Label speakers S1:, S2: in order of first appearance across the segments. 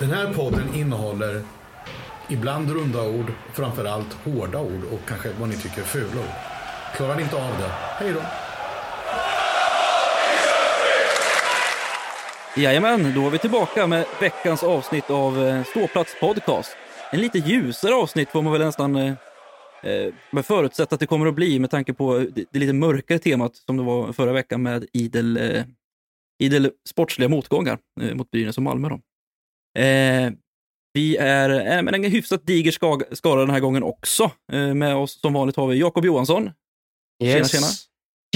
S1: Den här podden innehåller ibland runda ord, framförallt hårda ord och kanske vad ni tycker är fula ord. Klarar ni inte av det, hej då.
S2: Jajamän, då är vi tillbaka med veckans avsnitt av eh, Ståplats podcast. En lite ljusare avsnitt får man väl nästan eh, eh förutsätta att det kommer att bli med tanke på eh, det, det lite mörkare temat som det var förra veckan med idel, eh, idel sportsliga motgångar eh, mot Brynäs och Malmö. Då. Eh, vi är eh, men en hyfsat diger skara den här gången också. Eh, med oss som vanligt har vi Jakob Johansson.
S3: Yes.
S2: Tjena,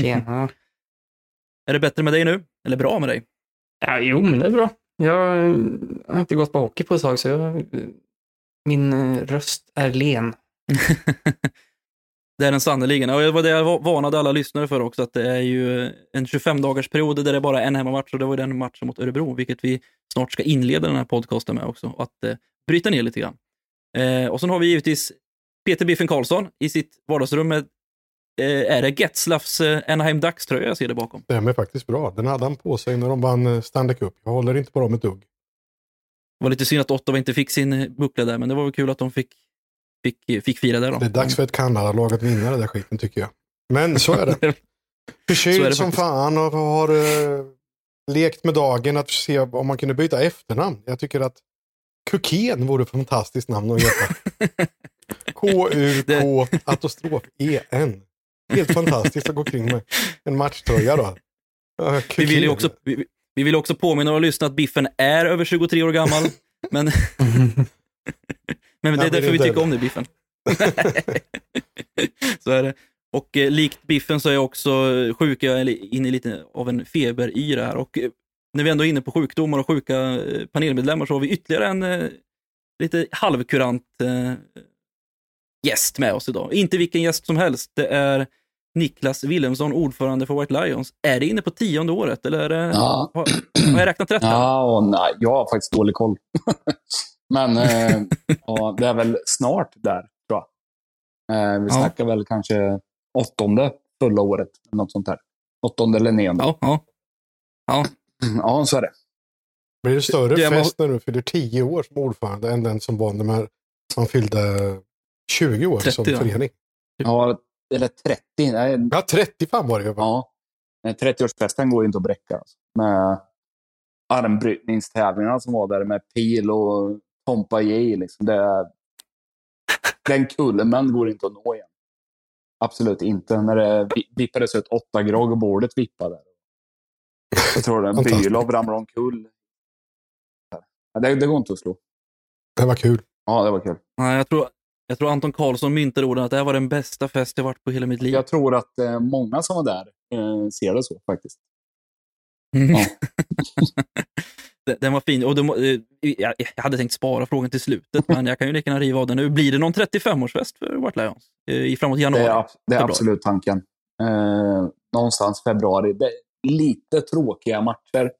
S3: Tjena.
S2: Är det bättre med dig nu? Eller bra med dig?
S3: Ja, jo, men det är bra. Jag eh, har inte gått på hockey på ett tag, så jag, min eh, röst är len.
S2: det är den sannerligen. Och det var det jag va- varnade alla lyssnare för också, att det är ju en 25-dagars period där det är bara en hemmamatch och det var den matchen mot Örebro, vilket vi snart ska inleda den här podcasten med också, att eh, bryta ner lite grann. Eh, och sen har vi givetvis Peter Biffen Karlsson i sitt vardagsrum med, eh, är det Getzlafs eh, Anaheim Ducks-tröja jag ser det bakom?
S4: Stämmer faktiskt bra. Den hade han på sig när de vann eh, Stanley Cup. Jag håller inte på dem ett dugg.
S2: Det var lite synd att Ottawa inte fick sin eh, buckla där, men det var väl kul att de fick, fick, fick fira där då.
S4: Det är dags för ett Kanada-lag att vinna den där skiten tycker jag. Men så är det.
S2: Så är
S4: Förkyld
S2: det
S4: som
S2: faktiskt.
S4: fan och har uh, lekt med dagen att se om man kunde byta efternamn. Jag tycker att Kukén vore ett fantastiskt namn att heta. K-U-K apostrof E-N. Helt fantastiskt att gå kring med en matchtröja då. Ja,
S2: Vi vill ju också, vi, vi vill också påminna våra lyssnare att Biffen är över 23 år gammal. Men, men det är därför vi tycker om dig, Biffen. så är det. Och eh, likt Biffen så är jag också sjuk, jag är inne i lite av en feberyra här. Och eh, när vi ändå är inne på sjukdomar och sjuka eh, panelmedlemmar så har vi ytterligare en eh, lite halvkurant eh, gäst med oss idag. Inte vilken gäst som helst. Det är Niklas Wilhelmsson, ordförande för White Lions. Är det inne på tionde året eller är det,
S5: Ja.
S2: har, har jag räknat rätt?
S5: Ja, och nej, jag har faktiskt dålig koll. Men eh, ja, det är väl snart där, tror jag. Eh, vi
S2: Ja.
S5: snackar väl kanske åttonde fulla året, något sånt där. Åttonde eller nionde.
S2: Ja, ja. ja.
S5: Ja, så är det.
S4: Blir det större
S2: Det
S4: fest när du fyller 10 år som ordförande än den som var när man fyllde 20 år
S2: 30,
S4: som förening?
S5: Ja, eller 30. Nej,
S4: Ja, 30 fan var det ju.
S5: ja. Nej, 30-årsfesten går ju inte att bräcka. Alltså. Med armbrytningstävlingarna som var där med pil och Tompa J. Liksom. Det, den kulmen går inte att nå igen. Absolut inte. När det vi- vippades ut åtta grogg och bordet vippade. Jag tror det.
S4: Fantastiskt.
S5: Bylov ramlade omkull. Det, det går inte att slå.
S4: Det var kul.
S5: Ja, det var kul.
S2: Nej, jag, tror, jag tror Anton Karlsson myntade orden att det här var den bästa fest jag varit på hela mitt liv.
S5: Jag tror att eh, många som var där eh, ser det så faktiskt.
S2: Mm.
S5: Ja.
S2: Den- var fin. Och de, eh, jag, hade tänkt spara frågan till slutet, men jag kan ju lika gärna riva av den nu. Blir det någon 35-årsfest för White Lions eh, i framåt
S5: Det
S2: januari?
S5: är, ab- det är absolut tanken. Eh, någonstans februari. Det är lite tråkiga matcher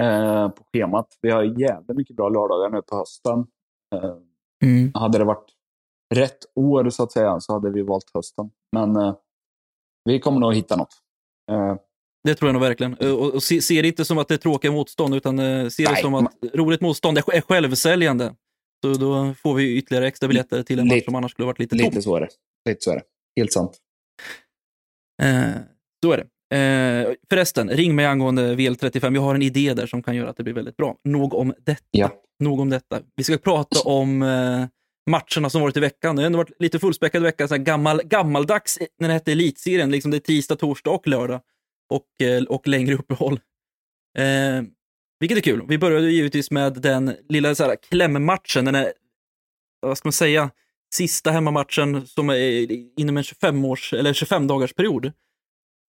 S5: eh, på schemat. Vi har jävligt mycket bra lördagar nu på hösten. Eh,
S2: Mm.
S5: hade det varit rätt år så att säga så hade vi valt hösten. Men eh, vi kommer nog hitta något.
S2: Det tror jag nog verkligen. Eh, Och, och se, se det inte som att det är tråkiga motstånd, utan eh, se det
S5: Nej,
S2: som att roligt motstånd är, självsäljande. Så då får vi ytterligare extra biljetter till en match
S5: Lite-
S2: som annars skulle varit lite tom.
S5: lite så är det. Lite så är det. Helt sant.
S2: Eh, så är det. Eh, förresten, ring mig angående VL35. Jag har en idé där som kan göra att det blir väldigt bra. Nog om detta.
S5: Ja.
S2: Nog om detta. Vi ska prata om eh, matcherna som varit i veckan. Det har ändå varit lite fullspäckad vecka. Så här gammal, gammaldags när det hette Elitserien. Liksom det är tisdag, torsdag och lördag. Och, eh, och längre uppehåll. Eh, vilket är kul. Vi började givetvis med den lilla så här, klämmatchen. Den är, vad ska man säga, sista hemmamatchen som är inom en 25-års eller 25-dagars period.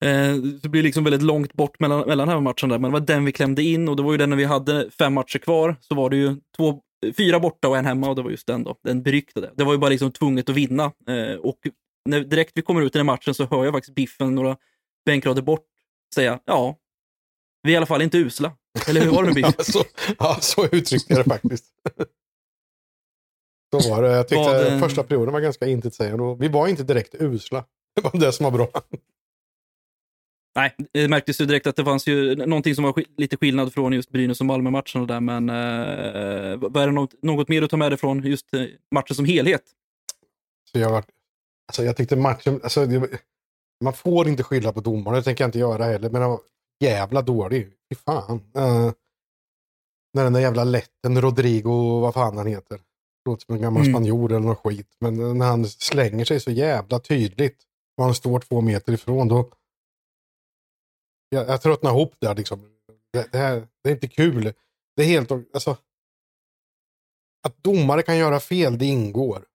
S2: Eh, det blir liksom väldigt långt bort mellan, mellan hemmamatcherna men det var den vi klämde in och det var ju den när vi hade fem matcher kvar, så var det ju två, fyra borta och en hemma och det var just den då, den beryktade. Det var ju bara liksom tvunget att vinna. Eh, och när, direkt vi kommer ut i den matchen så hör jag faktiskt Biffen några bänkrader bort säga, ja, vi är i alla fall inte usla. Eller hur var det Biff?
S4: Ja, så, ja, så uttryckte jag det faktiskt. Så var det. Jag tyckte
S2: Vad, eh,
S4: första perioden var ganska intetsägande. Vi var inte direkt usla. Det var det som var bra.
S2: Nej, det märktes ju direkt att det fanns ju någonting som var sk- lite skillnad från just Brynäs och Malmö-matchen och där, men eh, är det något, något mer att ta med dig från just eh, matchen som helhet?
S4: Så jag, var, alltså jag tyckte matchen, alltså det, man får inte skylla på domaren, det tänker jag inte göra heller, men han var jävla dålig. Fy fan. Uh, när den där jävla lätten Rodrigo, vad fan han heter. Låter som en gammal
S2: Mm.
S4: spanjor eller något skit. Men när han slänger sig så jävla tydligt och han står två meter ifrån då. Jag, jag tröttnar ihop där liksom. Det, det, här, det är inte kul. Det är helt, alltså. Att domare kan göra fel, det ingår.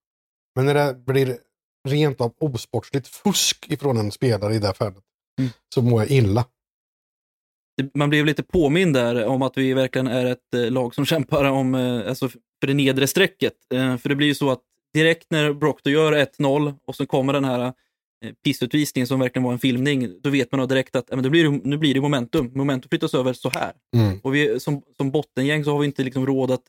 S4: Men när det blir rent av osportsligt fusk ifrån en spelare i det här fallet.
S2: Mm.
S4: Så mår jag illa.
S2: Man blev lite påmind där om att vi verkligen är ett eh, lag som kämpar om, eh, alltså för det nedre strecket. Eh, för det blir ju så att direkt när Brock gör 1-0 och så kommer den här pissutvisningen som verkligen var en filmning, då vet man då direkt att men det blir, nu blir det momentum. Momentum flyttas över så här.
S4: Mm.
S2: Och vi, som, som bottengäng så har vi inte liksom råd att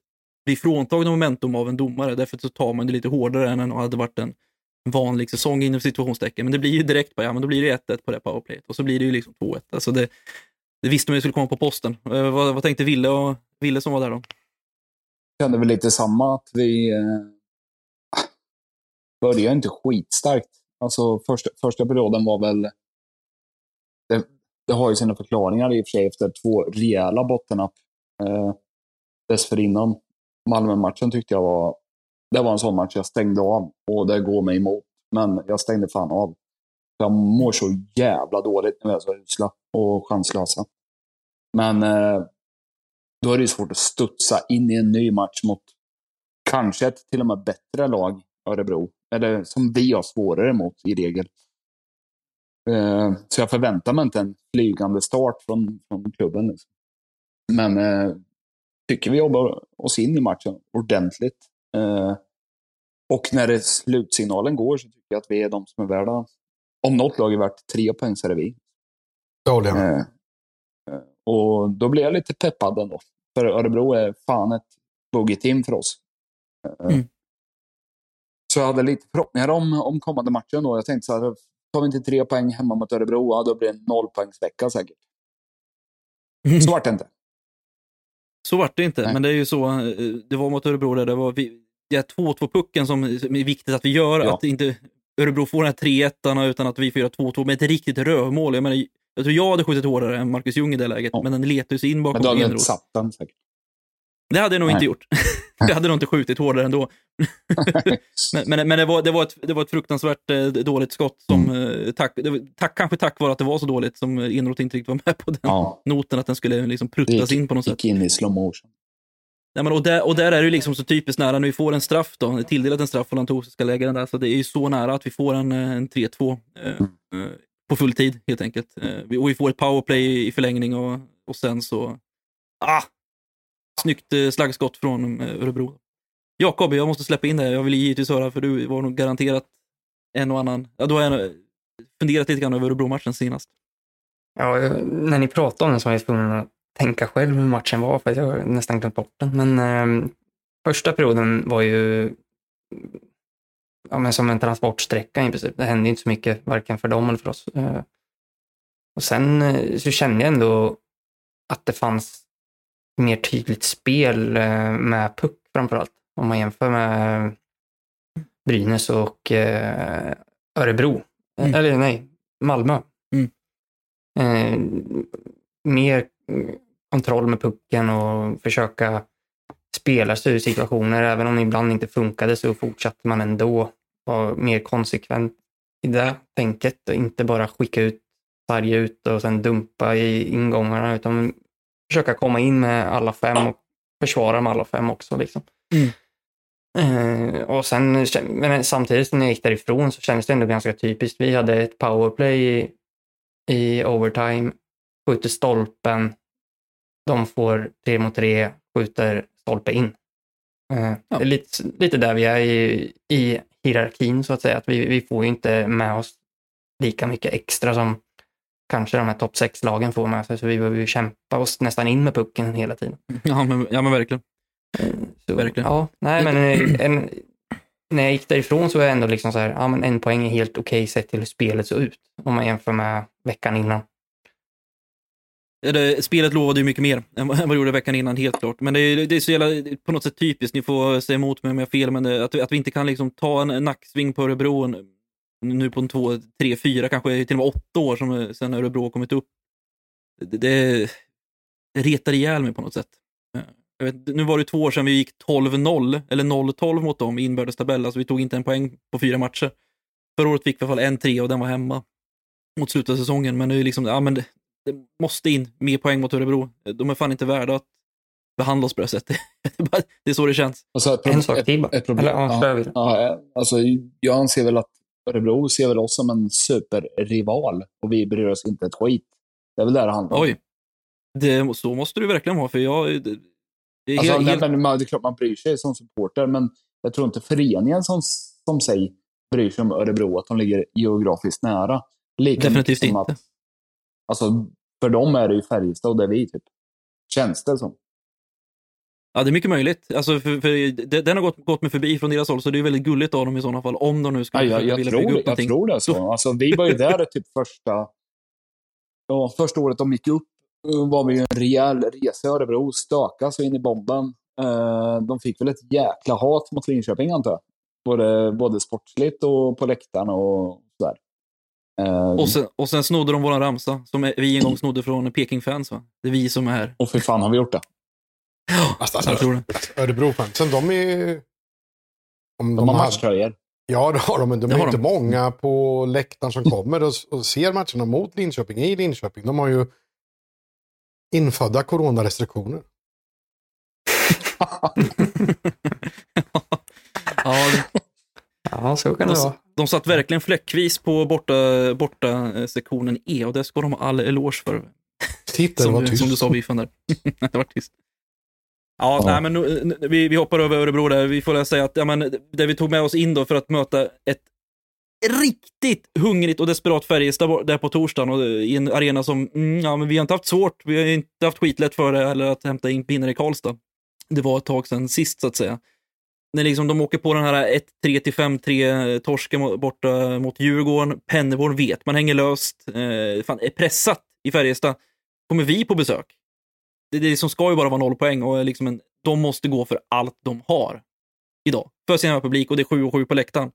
S2: bli fråntagna momentum av en domare. Därför så tar man det lite hårdare än om det hade varit en vanlig säsong inom situationstecken. Men det blir ju direkt bara, ja men då blir det 1-1 på det powerplayet och så blir det ju liksom 2-1. Alltså det, det visste man ju skulle komma på posten. Eh, vad, vad tänkte Ville, och, Ville som var där då?
S5: Jag kände väl lite samma, att vi eh, började inte skitstarkt. Alltså första, första perioden var väl... Det, det har ju sina förklaringar i och för sig efter två rejäla bottennapp eh, dessförinnan. Malmö-matchen tyckte jag var... Det var en sån match jag stängde av och det går mig emot. Men jag stängde fan av. Jag mår så jävla dåligt när vi är så usla och chanslösa. Men eh, då är det ju svårt att studsa in i en ny match mot kanske ett till och med bättre lag, Örebro. Eller som vi har svårare mot i regel. Eh, så jag förväntar mig inte en flygande start från, från klubben. Liksom. Men eh, tycker vi jobbar oss in i matchen ordentligt. Eh, och när det slutsignalen går så tycker jag att vi är de som är värda. Om något lag är värt tre poäng så är det vi.
S4: Det håller jag med.
S5: Eh, eh, och då blir jag lite peppad ändå. För Örebro är fan ett bogey-team för oss.
S2: Mm.
S5: Så jag hade lite förhoppningar om, om kommande matchen då. Jag tänkte så här, tar vi inte tre poäng hemma mot Örebro, ja, då blir det en nollpoängsvecka säkert. Så vart det inte.
S2: Så vart det inte,
S5: Nej.
S2: men det är ju så. eh, Det var mot Örebro där det var vi, det är 2-2-pucken som, är viktigt att vi gör.
S5: Ja.
S2: Att inte Örebro får den här 3-1 utan att vi får göra 2-2 med ett riktigt rövmål. Jag, menar, jag tror jag hade skjutit hårdare än Marcus Ljung i det läget,
S5: Ja.
S2: men den letar sig in
S5: Men
S2: bakom
S5: då hade vi inte
S2: Enroth.
S5: satt den säkert.
S2: Det hade jag nog
S5: Nej.
S2: inte gjort. jag hade nog inte skjutit hårdare ändå. men men, men det, var, det, var ett, det var ett fruktansvärt eh, dåligt skott. Som,
S5: Mm.
S2: eh, tack, tack, kanske tack vare att det var så dåligt som Enroth inte riktigt var med på den
S5: Ja,
S2: noten, att den skulle liksom pruttas
S5: gick,
S2: in på något sätt.
S5: gick in i slow motion.
S2: Nej, men och, där, och där är det liksom så typiskt nära när vi får en straff då, tilldelat en straff och Lantos ska lägga den där, så det är ju så nära att vi får en, eh, en 3-2 eh,
S5: Mm.
S2: eh, på full tid helt enkelt. Eh, och vi får ett powerplay i förlängning och, och sen så... Ah! Snyggt eh, slaggskott från eh, Örebro. Jakob, jag måste släppa in dig. Jag vill givetvis höra, för du var nog garanterat en och annan... Ja, du har jag eh, funderat lite grann över Örebro-matchen senast.
S3: Ja, när ni pratade om den så var jag tvungen att tänka själv hur matchen var, för jag har nästan glömt bort den. Men eh, första perioden var ju ja, men som en transportsträcka i princip. Det hände inte så mycket, varken för dem eller för oss. Eh, och sen eh, så kände jag ändå att det fanns mer tydligt spel eh, med puck framförallt. Om man jämför med Brynäs och eh, Örebro.
S2: Mm.
S3: Eller nej, Malmö.
S2: Mm.
S3: Eh, mer kontroll med pucken och försöka spela sig ur situationer. Även om det ibland inte funkade så fortsatte man ändå vara mer konsekvent i det tänket och inte bara skicka ut, sarga ut och sen dumpa i ingångarna utan försöka komma in med alla fem och försvara med alla fem också. Liksom.
S2: Mm.
S3: Eh, och sen, men samtidigt när jag gick därifrån så kändes det ändå ganska typiskt. Vi hade ett powerplay i, i overtime, skjuter stolpen, de får tre mot tre, skjuter stolpe in. Eh,
S2: Ja.
S3: Det är lite, lite där vi är i, i hierarkin så att säga, att vi, vi får ju inte med oss lika mycket extra som kanske de här topp sex lagen får med sig, så vi behöver ju kämpa oss nästan in med pucken hela tiden.
S2: Ja, men, ja, men verkligen.
S3: Så,
S2: Verkligen.
S3: Ja, nej, men eh, en, när jag gick därifrån så var jag ändå liksom så här, ja men en poäng är helt okej sett till hur spelet såg ut. Om man jämför med veckan innan.
S2: Eller, spelet lovade ju mycket mer än vad det gjorde veckan innan, helt klart. Men det är, det är så jävla, på något sätt typiskt, ni får säga emot mig om jag har fel, men det, att, vi- att vi inte kan liksom ta en, nacksving på Örebro nu på en två, tre, fyra, kanske till och med åtta år som, eh, sen Örebro har kommit upp. Det, det, det retar ihjäl mig på något sätt. Eh, Jag vet, nu var det två år sedan vi gick 12-0, eller 0-12 mot dem i inbördes tabell, alltså vi tog inte en poäng på fyra matcher. Förra året fick vi i alla fall en tre och den var hemma mot slutet av säsongen, men det är liksom, ja men det, det måste in mer poäng mot Örebro. De är fan inte värda att behandla oss på det sättet. Det är det så det känns.
S5: Alltså, ett,
S3: En sak till bara.
S5: problem.
S3: Eller, ja,
S5: ja, alltså, jag anser väl att Örebro ser väl oss som en superrival och vi bryr oss inte ett skit. Det är väl det det handlar om.
S2: Oj. Det, så måste du verkligen vara, för jag... Det, det är
S5: Alltså,
S2: helt,
S5: nej, men, det är klart man bryr sig som supporter, men jag tror inte föreningen som, som sig bryr sig om Örebro, att de ligger geografiskt nära. Lika
S2: Definitivt inte.
S5: Att, alltså, för dem är det ju Färjestad och det är vi, typ. Känns det som.
S2: Ja, det är mycket möjligt. Alltså, för, för, det, den har gått, gått mig förbi från deras håll, så det är väldigt gulligt av dem i sådana fall, om de nu
S5: Ja,
S2: skulle
S5: jag,
S2: försöka
S5: jag,
S2: vilja
S5: tror,
S2: bygga upp
S5: jag
S2: någonting.
S5: tror det. Så. Alltså, vi var ju där typ första, ja, första året de gick upp. eh, var vi ju en rejäl resa i Örebro, stöka så in i bomben. Eh, de fick väl ett jäkla hat mot Linköping antar jag. Både, både sportsligt och på läktaren och sådär. Eh,
S2: Och sen, och sen snodde de våran ramsa, som vi en gång snodde från Peking-fans. Det är vi som är här.
S5: och för fan har vi gjort det.
S4: Alltså,
S2: Jag tror det.
S4: Örebro-fansen, de är... Om
S5: De har
S4: hade-
S5: matchtröjor.
S4: Ja, det har de, men de
S2: Det
S4: är
S2: har
S4: inte
S2: de.
S4: många på läktaren som kommer och, och ser matcherna mot Linköping i Linköping. De har ju infödda coronarestriktioner.
S2: ja, de,
S3: Ja, så kan det
S2: de,
S3: vara.
S2: de satt verkligen fläckvis på borta, borta eh, sektionen E och det ska de ha all eloge för.
S4: Titta, det var
S2: Som,
S4: tyst.
S2: som du sa, biffen där. det var tyst. Ja,
S5: Ja.
S2: Nej, men nu, vi, vi hoppar över Örebro där. Vi får väl säga att ja, men, det vi tog med oss in då för att möta ett riktigt hungrigt och desperat Färjestad där på torsdagen och i en arena som, mm, ja men vi har inte haft svårt, vi har inte haft skitlätt för det eller att hämta in pinnar i Karlstad. Det var ett tag sedan sist så att säga. När liksom de åker på den här 1-3 till 5-3 torsken borta mot Djurgården, Penneborn vet man hänger löst, eh, fan, är pressat i Färjestad. Kommer vi på besök? Det, det som ska ju bara vara noll poäng och liksom en, de måste gå för allt de har idag. För sin publik och det är 7 och 7 på läktaren.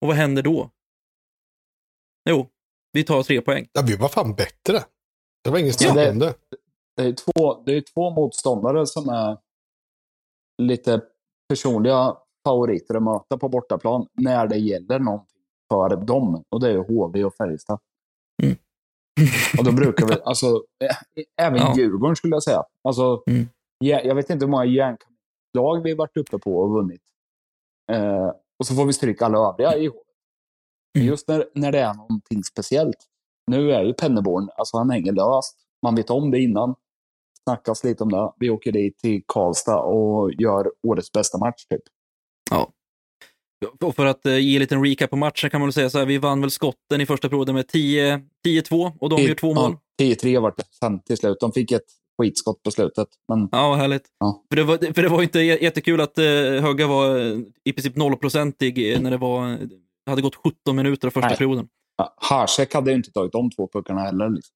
S2: Och vad händer då? Jo, vi tar tre poäng.
S4: Ja, vi var fan bättre. Det var inget
S5: Ja,
S4: snack
S5: det-
S4: om det.
S5: Det är, två, det är två motståndare som är lite personliga favoriter att möta på bortaplan när det gäller någonting för dem. Och det är ju HV och Färjestad.
S2: Mm.
S5: Och då brukar vi, alltså, även
S2: Ja.
S5: Djurgården skulle jag säga. Alltså,
S2: Mm.
S5: ja, jag vet inte hur många järnkammarslag vi varit uppe på och vunnit. Eh, och så får vi stryka alla övriga i.
S2: Mm.
S5: Just när, när det är någonting speciellt. Nu är ju Penneborn, alltså han hänger löst. Man vet om det innan. Snackas lite om det. Vi åker dit till Karlstad och gör årets bästa match typ.
S2: Och för att eh, ge en liten recap på matchen kan man väl säga så här, vi vann väl skotten i första perioden med 10 10-2 och de gör två mål.
S5: Ja, 10-3 vart det sen till slut. De fick ett skitskott på slutet. Men
S2: Ja, härligt.
S5: Ja.
S2: För, det var, för det var inte jättekul att eh, Höga var eh, i princip nollprocentig eh, när det var, hade gått 17 minuter av första
S5: Nej.
S2: perioden.
S5: ja, Harsek hade ju inte tagit de två puckarna heller. Liksom.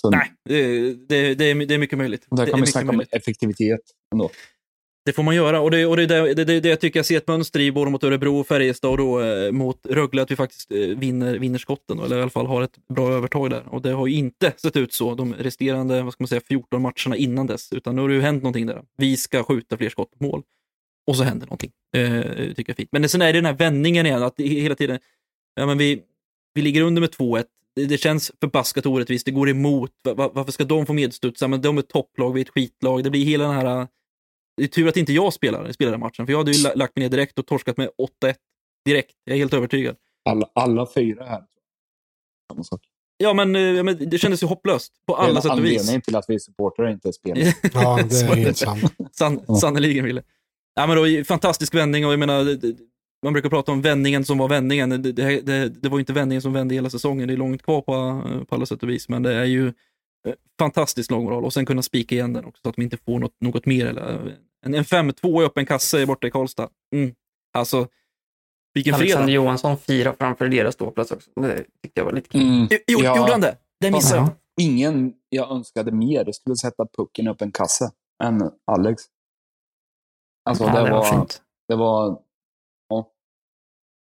S5: Så
S2: Nej, det, det, det, är, det är mycket möjligt.
S5: Där kan vi snacka om effektivitet ändå.
S2: Det får man göra och det, och det, är det, det, det, jag tycker jag ser ett mönster i både mot Örebro och Färjestad och då eh, mot Rögle att vi faktiskt eh, vinner, vinner skotten eller i alla fall har ett bra övertag där. Och det har ju inte sett ut så de resterande vad ska man säga, 14 matcherna innan dess utan nu har det ju hänt någonting där. Vi ska skjuta fler skott på mål och så händer någonting. Eh, det tycker jag är fint. Men sen är det den här vändningen igen att hela tiden, ja men vi, vi ligger under med 2-1 det, känns förbaskat orättvist, det går emot. Varför ska de få medstudsa? Men de är ett topplag, vi är ett skitlag. Det blir hela den här... Det är tur att inte jag spelar, spelar den matchen, för jag hade ju la- lagt mig ner direkt och torskat med 8-1 direkt. Jag är helt övertygad.
S5: Alla, alla fyra här. Samma sak.
S2: Ja, men, eh, ja, men det kändes ju hopplöst på
S5: Det är
S2: alla sätt och vis.
S5: anledning till att vi supportrar inte spelar.
S4: Ja, det är helt
S2: det.
S4: sant.
S2: San. Sannerligen, Wille. Ja, men då, fantastisk vändning och jag menar, man brukar prata om vändningen som var vändningen. Det, det, det, det var ju inte vändningen som vände hela säsongen. Det är långt kvar på, på alla sätt och vis, men det är ju eh, fantastisk långmoral och sen kunna spika igen den också så att vi inte får något, något mer. Eller, en, en 5-2 i öppen kasse borta i Karlstad. Mm. Alltså, vilken fredag.
S3: Alexander Johansson fira framför deras ståplats också. Det tyckte jag var lite kul.
S5: Mm.
S2: Jo,
S5: Ja.
S2: Gjorde han det? Det missade jag.
S3: Ja.
S5: ingen jag önskade mer skulle sätta pucken upp en kasse än Alex. Alltså,
S3: Ja,
S5: det,
S3: det var fint.
S5: det var ja,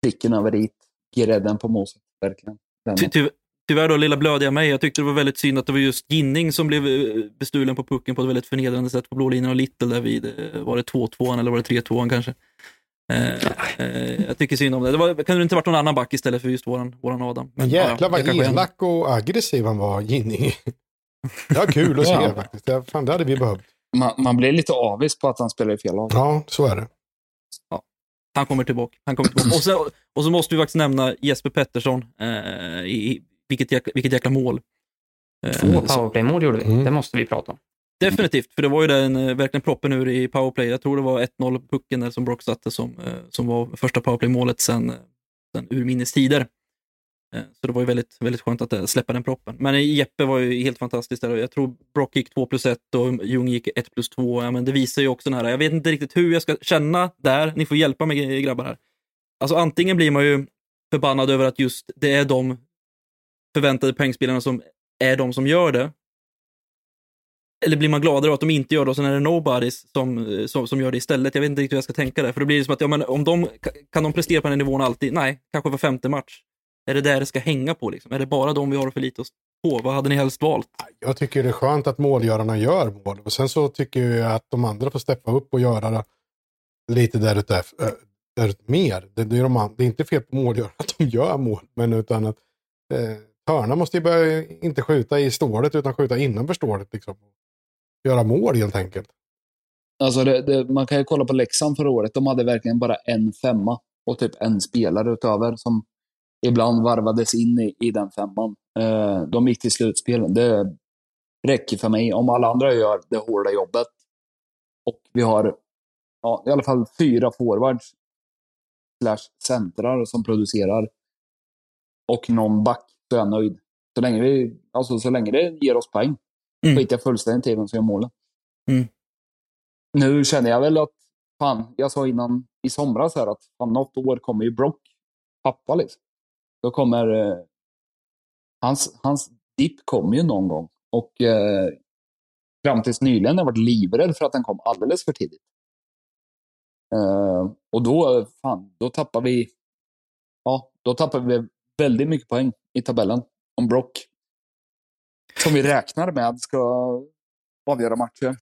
S5: pricken över i, grädden på moset, verkligen.
S2: Ty, ty, tyvärr då, lilla blödiga mig. Jag tyckte det var väldigt synd att det var just Ginning som blev eh, bestulen på pucken på ett väldigt förnedrande sätt på blå linjen och Little där vid, eh, var det 2-2 eller var det 3-2 kanske? Eh, eh, jag tycker synd om det. Det var, kan det inte varit någon annan back istället för just våran, våran Adam.
S4: Men
S2: ja,
S4: jäklar vad elak och aggressiv han var, Ginning. Det var kul att se
S5: Ja.
S4: faktiskt. Det, fan, det hade vi behövt.
S5: Man, man blir lite avis på att han spelar i fel lag.
S4: Ja, så är det.
S2: Han kommer tillbaka. Han kommer tillbaka. Och, så, och så måste vi faktiskt nämna Jesper Pettersson. Eh, i, vilket, jäkla, vilket jäkla mål. Eh,
S3: Två
S2: så-
S3: powerplay-mål gjorde vi.
S4: Mm.
S3: Det måste vi prata om.
S2: Definitivt, för det var ju den eh, verkligen proppen ur i powerplay. Jag tror det var 1-0 pucken där som Brock satte som, eh, som var första powerplay-målet sen, eh, sen urminnes tider. Eh, Så det var ju väldigt, väldigt skönt att eh, släppa den proppen. Men eh, Jeppe var ju helt fantastisk där. Jag tror Brock gick 2 plus 1 och Ljung gick 1 plus 2. Ja, men det visar ju också den här, jag vet inte riktigt hur jag ska känna där. Ni får hjälpa mig grabbar här. Alltså antingen blir man ju förbannad över att just det är de förväntade poängspelarna som är de som gör det. Eller blir man gladare att de inte gör det och sen är det nobodies som, eh, som, som gör det istället? Jag vet inte riktigt hur jag ska tänka där. För då blir det som att, ja, men om de, kan de prestera på den nivån alltid? Nej, kanske var femte match. Är det där det ska hänga på? Liksom? Är det bara de vi har att förlita oss på? Vad hade ni helst valt?
S4: Jag tycker det är skönt att målgörarna gör mål. Och sen så tycker jag att de andra får steppa upp och göra det lite därutöver. Eh, mer. Det, det, är de, det är inte fel på målgörarna att de gör mål. Men utan att eh, Hörna måste ju börja inte skjuta i stålet utan skjuta innanför stålet. Liksom. Göra mål helt enkelt.
S5: Alltså det, det, man kan ju kolla på Leksand förra året. De hade verkligen bara en femma och typ en spelare utöver som ibland varvades in i, i den femman. Eh, de gick till slutspelen. Det räcker för mig. Om alla andra gör det hårda jobbet och vi har ja, i alla fall fyra forwards slash centrar som producerar och någon back så är jag nöjd. Så länge, vi, alltså, så länge det ger oss poäng
S2: Mm.
S5: skiter jag fullständigt i vem som gör målen.
S2: Mm.
S5: Nu känner jag väl att, fan, jag sa innan i somras här att fan, något år kommer ju Brock pappa liksom. Då kommer, eh, hans, hans dipp kommer ju någon gång. Och eh, fram tills nyligen har jag varit livrädd för att den kom alldeles för tidigt. Eh, och då, fan, då tappar vi, ja, då tappar vi väldigt mycket poäng i tabellen om Brock. Som vi räknar med ska avgöra matcher.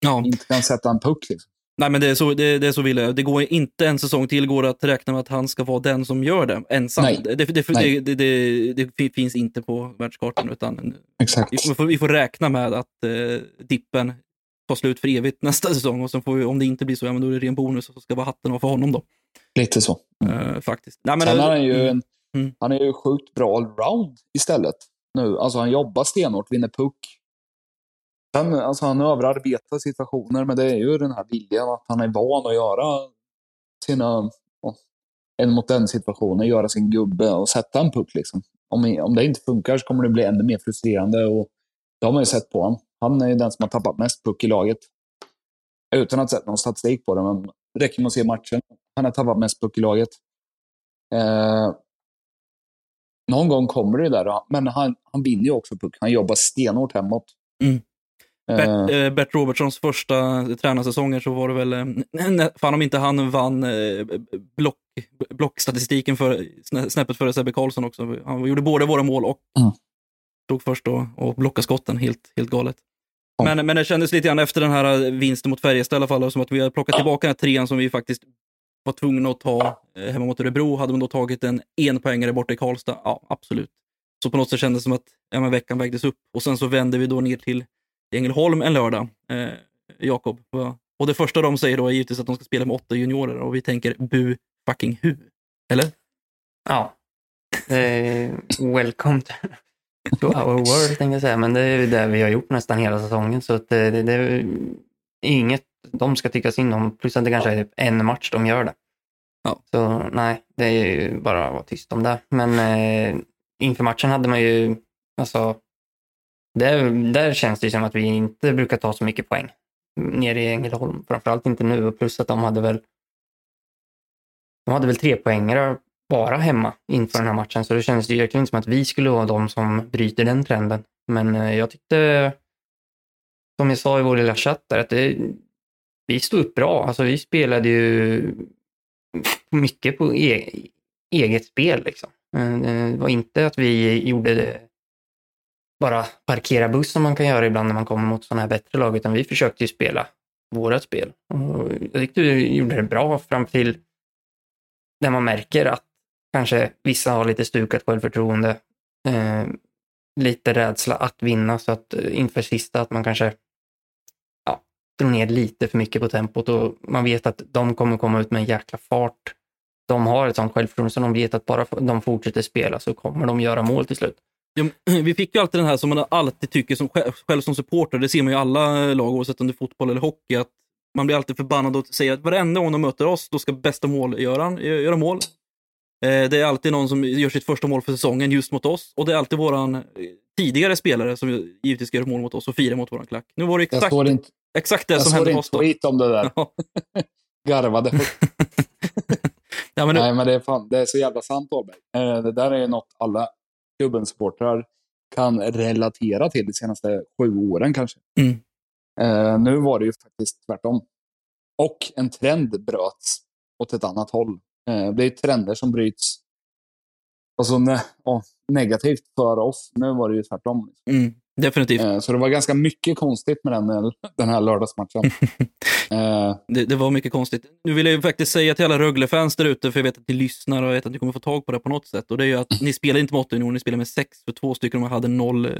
S2: Ja,
S5: Inte kan sätta en puck liksom.
S2: nej men det är så, det, det är så jag. Det går inte en säsong till går att räkna med att han ska vara den som gör det ensam.
S5: Nej.
S2: Det, det,
S5: Nej.
S2: det, det, finns inte på världskartan utan
S5: Exakt.
S2: vi får, vi får räkna med att eh, dippen tar slut för evigt nästa säsong och sen får vi, om det inte blir så, ja men då är det ren bonus och så ska vara hatten av för honom då.
S5: Lite så.
S2: Eh, faktiskt. Nej, men,
S5: Sen är han ju,
S2: mm,
S5: en,
S2: Mm.
S5: han är ju sjukt bra allround istället. Nu. Alltså han jobbar stenhårt, vinner puck. Sen, alltså han överarbetar situationer, men det är ju den här viljan att han är van att göra sina en mot en situationer, göra sin gubbe och sätta en puck. Liksom. Om, om det inte funkar så kommer det bli ännu mer frustrerande och det har man ju sett på honom. Han är ju den som har tappat mest puck i laget. Utan att sätta någon statistik på det, men det räcker med att se matchen. Han har tappat mest puck i laget. Eh, någon gång kommer det där, men han, han vinner ju också puck. Han jobbar stenhårt hemåt.
S2: Mm.
S5: Eh,
S2: Bert, eh, Bert Robertsons första tränarsäsonger så var det väl, eh, fan om inte han vann eh, block, blockstatistiken för, snä- snäppet före Sebbe Karlsson också. Han gjorde både våra mål och
S5: Mm.
S2: stod först och, och blockade skotten, helt, helt galet. Men, men det kändes lite grann efter den här vinsten mot Färjestad i alla fall, som att vi har plockat tillbaka den här trean som vi faktiskt var tvungna att ta eh, hemma mot Örebro. Hade man då tagit en enpoängare borta i Karlstad? Ja, absolut. Så på något sätt kändes det som att ja, men veckan vägdes upp. Och sen så vände vi då ner till Ängelholm en lördag, eh, Jakob. Och det första de säger då är givetvis att de ska spela med åtta juniorer och vi tänker bu fucking hu. Eller?
S3: Ja. Eh, welcome to our world, tänkte jag säga. Men det är ju det vi har gjort nästan hela säsongen. Så att det, det, det är inget de ska tycka synd om. Plus att det kanske är typ en match de gör det.
S2: Ja.
S3: Så nej, det är ju bara att vara tyst om det. Men eh, inför matchen hade man ju, alltså, där, där känns det ju som att vi inte brukar ta så mycket poäng nere i Ängelholm. Framförallt inte nu. Och plus att de hade väl de hade väl tre poängare bara hemma inför den här matchen. Så det känns ju verkligen som att vi skulle vara de som bryter den trenden. Men eh, jag tyckte, som jag sa i vår lilla chatt där, att det, vi stod upp bra. Alltså vi spelade ju mycket på e eget spel. Liksom. Eh, det var inte att vi gjorde det, bara parkera buss som man kan göra ibland när man kommer mot sådana här bättre lag, utan vi försökte ju spela vårat spel. Och jag tyckte vi gjorde det bra fram till när man märker att kanske vissa har lite stukat självförtroende, eh, lite rädsla att vinna, så att eh, inför sista att man kanske drog ner lite för mycket på tempot och man vet att de kommer komma ut med en jäkla fart. De har ett sånt självförtroende så de vet att bara de fortsätter spela så kommer de göra mål till slut.
S2: Ja, vi fick ju alltid den här som man alltid tycker som själv, själv som supporter, det ser man ju i alla lag oavsett om det är fotboll eller hockey, att man blir alltid förbannad och säger att varenda gång de möter oss, då ska bästa målgöraren göra mål. Eh, Det är alltid någon som gör sitt första mål för säsongen just mot oss och det är alltid våran eh, tidigare spelare som givetvis göra mål mot oss och fira mot våran klack. Nu var det
S5: Jag
S2: exakt,
S5: såg inte,
S2: exakt det
S5: jag
S2: som
S5: såg
S2: hände med oss då.
S5: tweet om det där.
S2: Ja.
S5: Garvade.
S2: Ja, men nu,
S5: Nej, men det är, fan, det är så jävla sant, Ahlberg. Eh, Det där är något alla klubbens supportrar kan relatera till de senaste sju åren kanske.
S2: Mm.
S5: Eh, nu var det ju faktiskt tvärtom. Och en trend bröts åt ett annat håll. Eh, det är trender som bryts alltså, ne ja, negativt för oss. Nu var det ju tvärtom.
S2: mm, definitivt.
S5: Eh, så det var ganska mycket konstigt med den, eh, den här lördagsmatchen. eh,
S2: Det, det var mycket konstigt. Nu vill jag ju faktiskt säga till alla Rögle-fans där ute, för jag vet att ni lyssnar och jag vet att ni kommer få tag på det på något sätt. Och det är ju att ni spelar inte med 8 unioner, ni spelar med 6, för två stycken er hade noll, eh,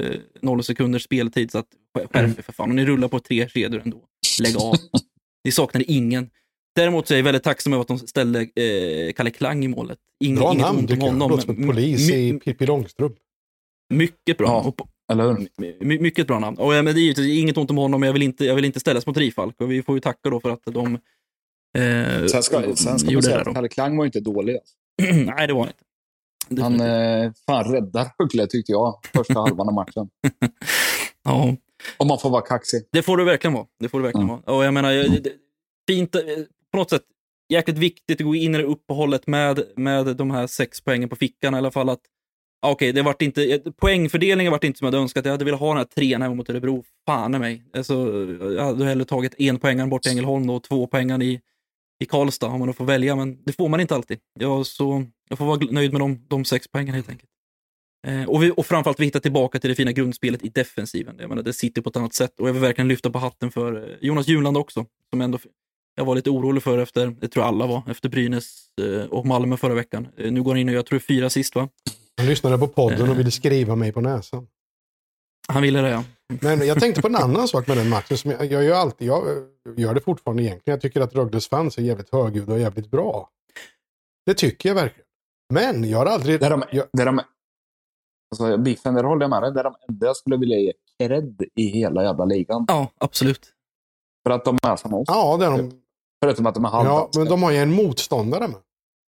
S2: noll sekunders speltid. Så att skärp er för fan. Och ni rullar på tre kedjor ändå. Lägg av. ni saknade ingen. Däremot så är jag väldigt tacksam över att de ställde eh, Kalle Klang i målet. Ing,
S4: Bra
S2: inget
S4: namn
S2: ont om
S4: tycker jag.
S2: honom,
S4: Låter som en polis i Pippi Långstrump.
S2: Mycket bra.
S5: Ja.
S2: Och
S5: eller hur?
S2: My, mycket bra namn. Och, ja, men det är givetvis inget ont om honom, men jag vill inte, jag vill inte ställas mot Rifalk. Och vi får ju tacka då för att de eh,
S5: Sen ska, sen ska man säga
S2: det.
S5: att. Kalle Klang var ju inte dålig. Alltså.
S2: Nej, det var han inte.
S5: Han
S2: Definitivt.
S5: eh, fan räddar Rögle tyckte jag, första halvan av matchen.
S2: ja,
S5: Om man får vara kaxig.
S2: det får du verkligen vara. Det får du verkligen
S5: Mm.
S2: vara. Och jag menar, det, fint, eh, på något sätt, jäkligt viktigt att gå in i det uppehållet med, med de här sex poängen på fickan i alla fall. att Okej, Okej, det vart inte, poängfördelningen vart inte som jag hade önskat. Jag hade velat ha den här trean hemma mot Örebro. Fan i mig. Alltså, jag hade hellre tagit en poängen bort till Ängelholm då, och två poängen i, i Karlstad om man då får välja, men det får man inte alltid. Jag, så, jag får vara nöjd med de, de sex poängen helt enkelt. Eh, och, vi, och framförallt vi hittar tillbaka till det fina grundspelet i defensiven. Jag menar, det sitter på ett annat sätt och jag vill verkligen lyfta på hatten för eh, Jonas Junland också. Som ändå, jag var lite orolig för efter, det tror jag alla var, efter Brynäs eh, och Malmö förra veckan. Eh, nu går han in och jag tror fyra sist va?
S4: Han lyssnade på podden och ville skriva mig på näsan.
S2: Han ville det ja.
S4: Men jag tänkte på en annan sak med den matchen. Som jag, jag, gör alltid, jag gör det fortfarande egentligen. Jag tycker att Rögles fans är jävligt högljudda och jävligt bra. Det tycker jag verkligen. Men jag har aldrig...
S5: Det är de,
S4: jag,
S5: det är de, alltså, Biffen, där håller jag med dig. Det är de enda jag skulle vilja ge cred i hela jävla ligan.
S2: Ja, absolut.
S5: För att de är som oss.
S4: ja, det är de.
S5: Förutom att de är
S4: Ja,
S5: halvdanska.
S4: men de har ju en motståndare med.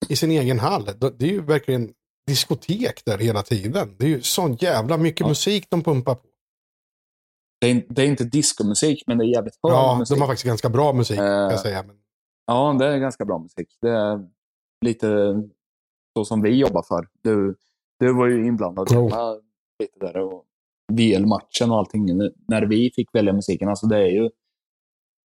S4: I sin egen hall. Det är ju verkligen diskotek där hela tiden. Det är ju sån jävla mycket
S5: Ja.
S4: musik de pumpar på.
S5: det, är, det är inte diskomusik, men det är jävligt hög
S4: Ja,
S5: musik.
S4: de har faktiskt ganska bra musik
S5: Eh.
S4: jag säga. Men,
S5: Ja, det är ganska bra musik. Det är lite så som vi jobbar för. Du, du var ju inblandad
S4: Jo.
S5: hemma lite där och VL-matchen och allting när vi fick välja musiken. Alltså det är ju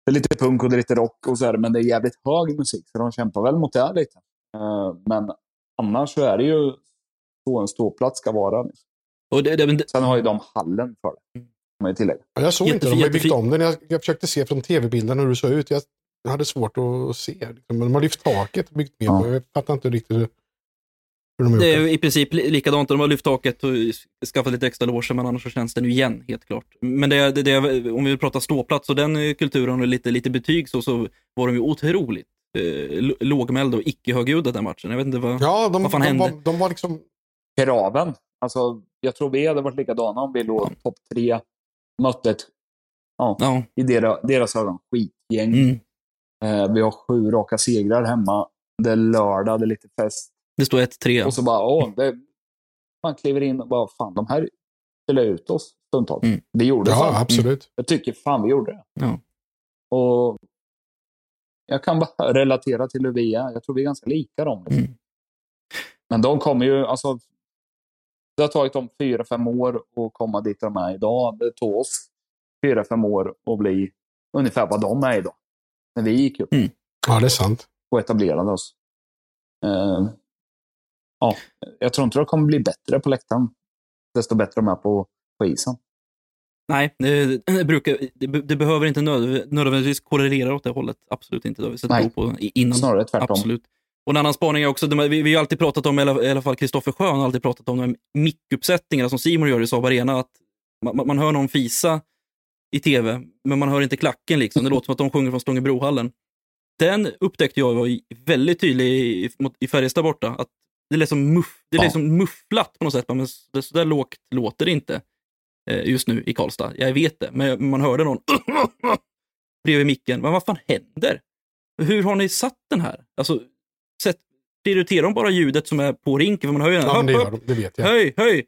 S5: det är lite punk och det är lite rock och så här, men det är jävligt hög musik så de kämpar väl mot det lite. Eh, Men annars så är det ju så en ståplats ska vara.
S2: Och det, det, men det,
S5: Sen har ju de hallen för det. Kan man ju tillägga.
S4: Ja, jag såg inte, de har byggt
S2: jättefin-
S4: om den. Jag, jag försökte se från tv-bilden hur det såg ut. Jag hade svårt att se. liksom. Men de har lyft taket och byggt mer
S5: Ja.
S4: på. Jag fattar inte riktigt hur, hur de har gjort
S2: det är i princip li- likadant. De har lyft taket och skaffat lite extra loger, men annars så känns det nu igen, helt klart. Men det, det, det, om vi vill prata ståplats och den kulturen och lite, lite betyg så, så var de ju otroligt eh, lågmälda och icke-högljudda den matchen. Jag vet inte vad...
S4: Ja, de,
S2: Vad fan
S4: de,
S2: hände?
S4: var, de var liksom...
S5: Kraven. Alltså, jag tror vi hade varit likadana om vi låg topp tre, mötte ett,
S2: Ja,
S5: i deras, deras ögon, skitgäng.
S2: mm.
S5: Eh, vi har sju raka segrar hemma. Det är lördag, det är lite fest.
S2: Det står 1-3.
S5: Och så bara, åh, det, man kliver in och bara, fan, de här spelade ut oss stundtals.
S2: Mm.
S5: Vi gjorde
S4: Ja,
S5: så.
S4: absolut.
S5: Jag tycker fan vi gjorde det.
S2: Ja.
S5: Och jag kan bara relatera till hur vi är. Jag tror vi är ganska lika dem. Liksom.
S2: Mm.
S5: Men de kommer ju, alltså, Det har tagit dem fyra, fem år att komma dit de är idag. Det tog oss fyra, fem år att bli ungefär vad de är idag. När vi gick upp
S4: Ja, det är sant.
S5: och etablerade oss. Eh, ja, jag tror inte det kommer bli bättre på läktaren. Desto bättre de är på, på isen.
S2: Nej, det, det, brukar, det, det behöver inte nöd, nödvändigtvis korrelera åt det hållet. Absolut inte. Det har vi sett
S5: Nej.
S2: på i- innan.
S5: Snarare tvärtom.
S2: Absolut. Och en annan spaning är också, vi, vi har alltid pratat om, i alla, fall Kristoffer Schön har alltid pratat om de mickuppsättningarna som Simon gör i Saab Arena. Att man, man- hör någon fisa i tv, men man hör inte klacken. Liksom. Det låter som att de sjunger från Stångebrohallen. Den upptäckte jag var väldigt tydlig i, i Färjestad borta. Att det är liksom, muff, det
S5: Ja.
S2: liksom mufflat på något sätt. Men det, så där lågt låter det inte just nu i Karlstad. Jag vet det, men man hörde någon bredvid micken. Men vad fan händer? Hur har ni satt den här? Alltså, sätt, prioriterar de bara ljudet som är på rinken? För man hör ju den.
S4: Ja, men det gör de. Det vet jag.
S2: höj, höj!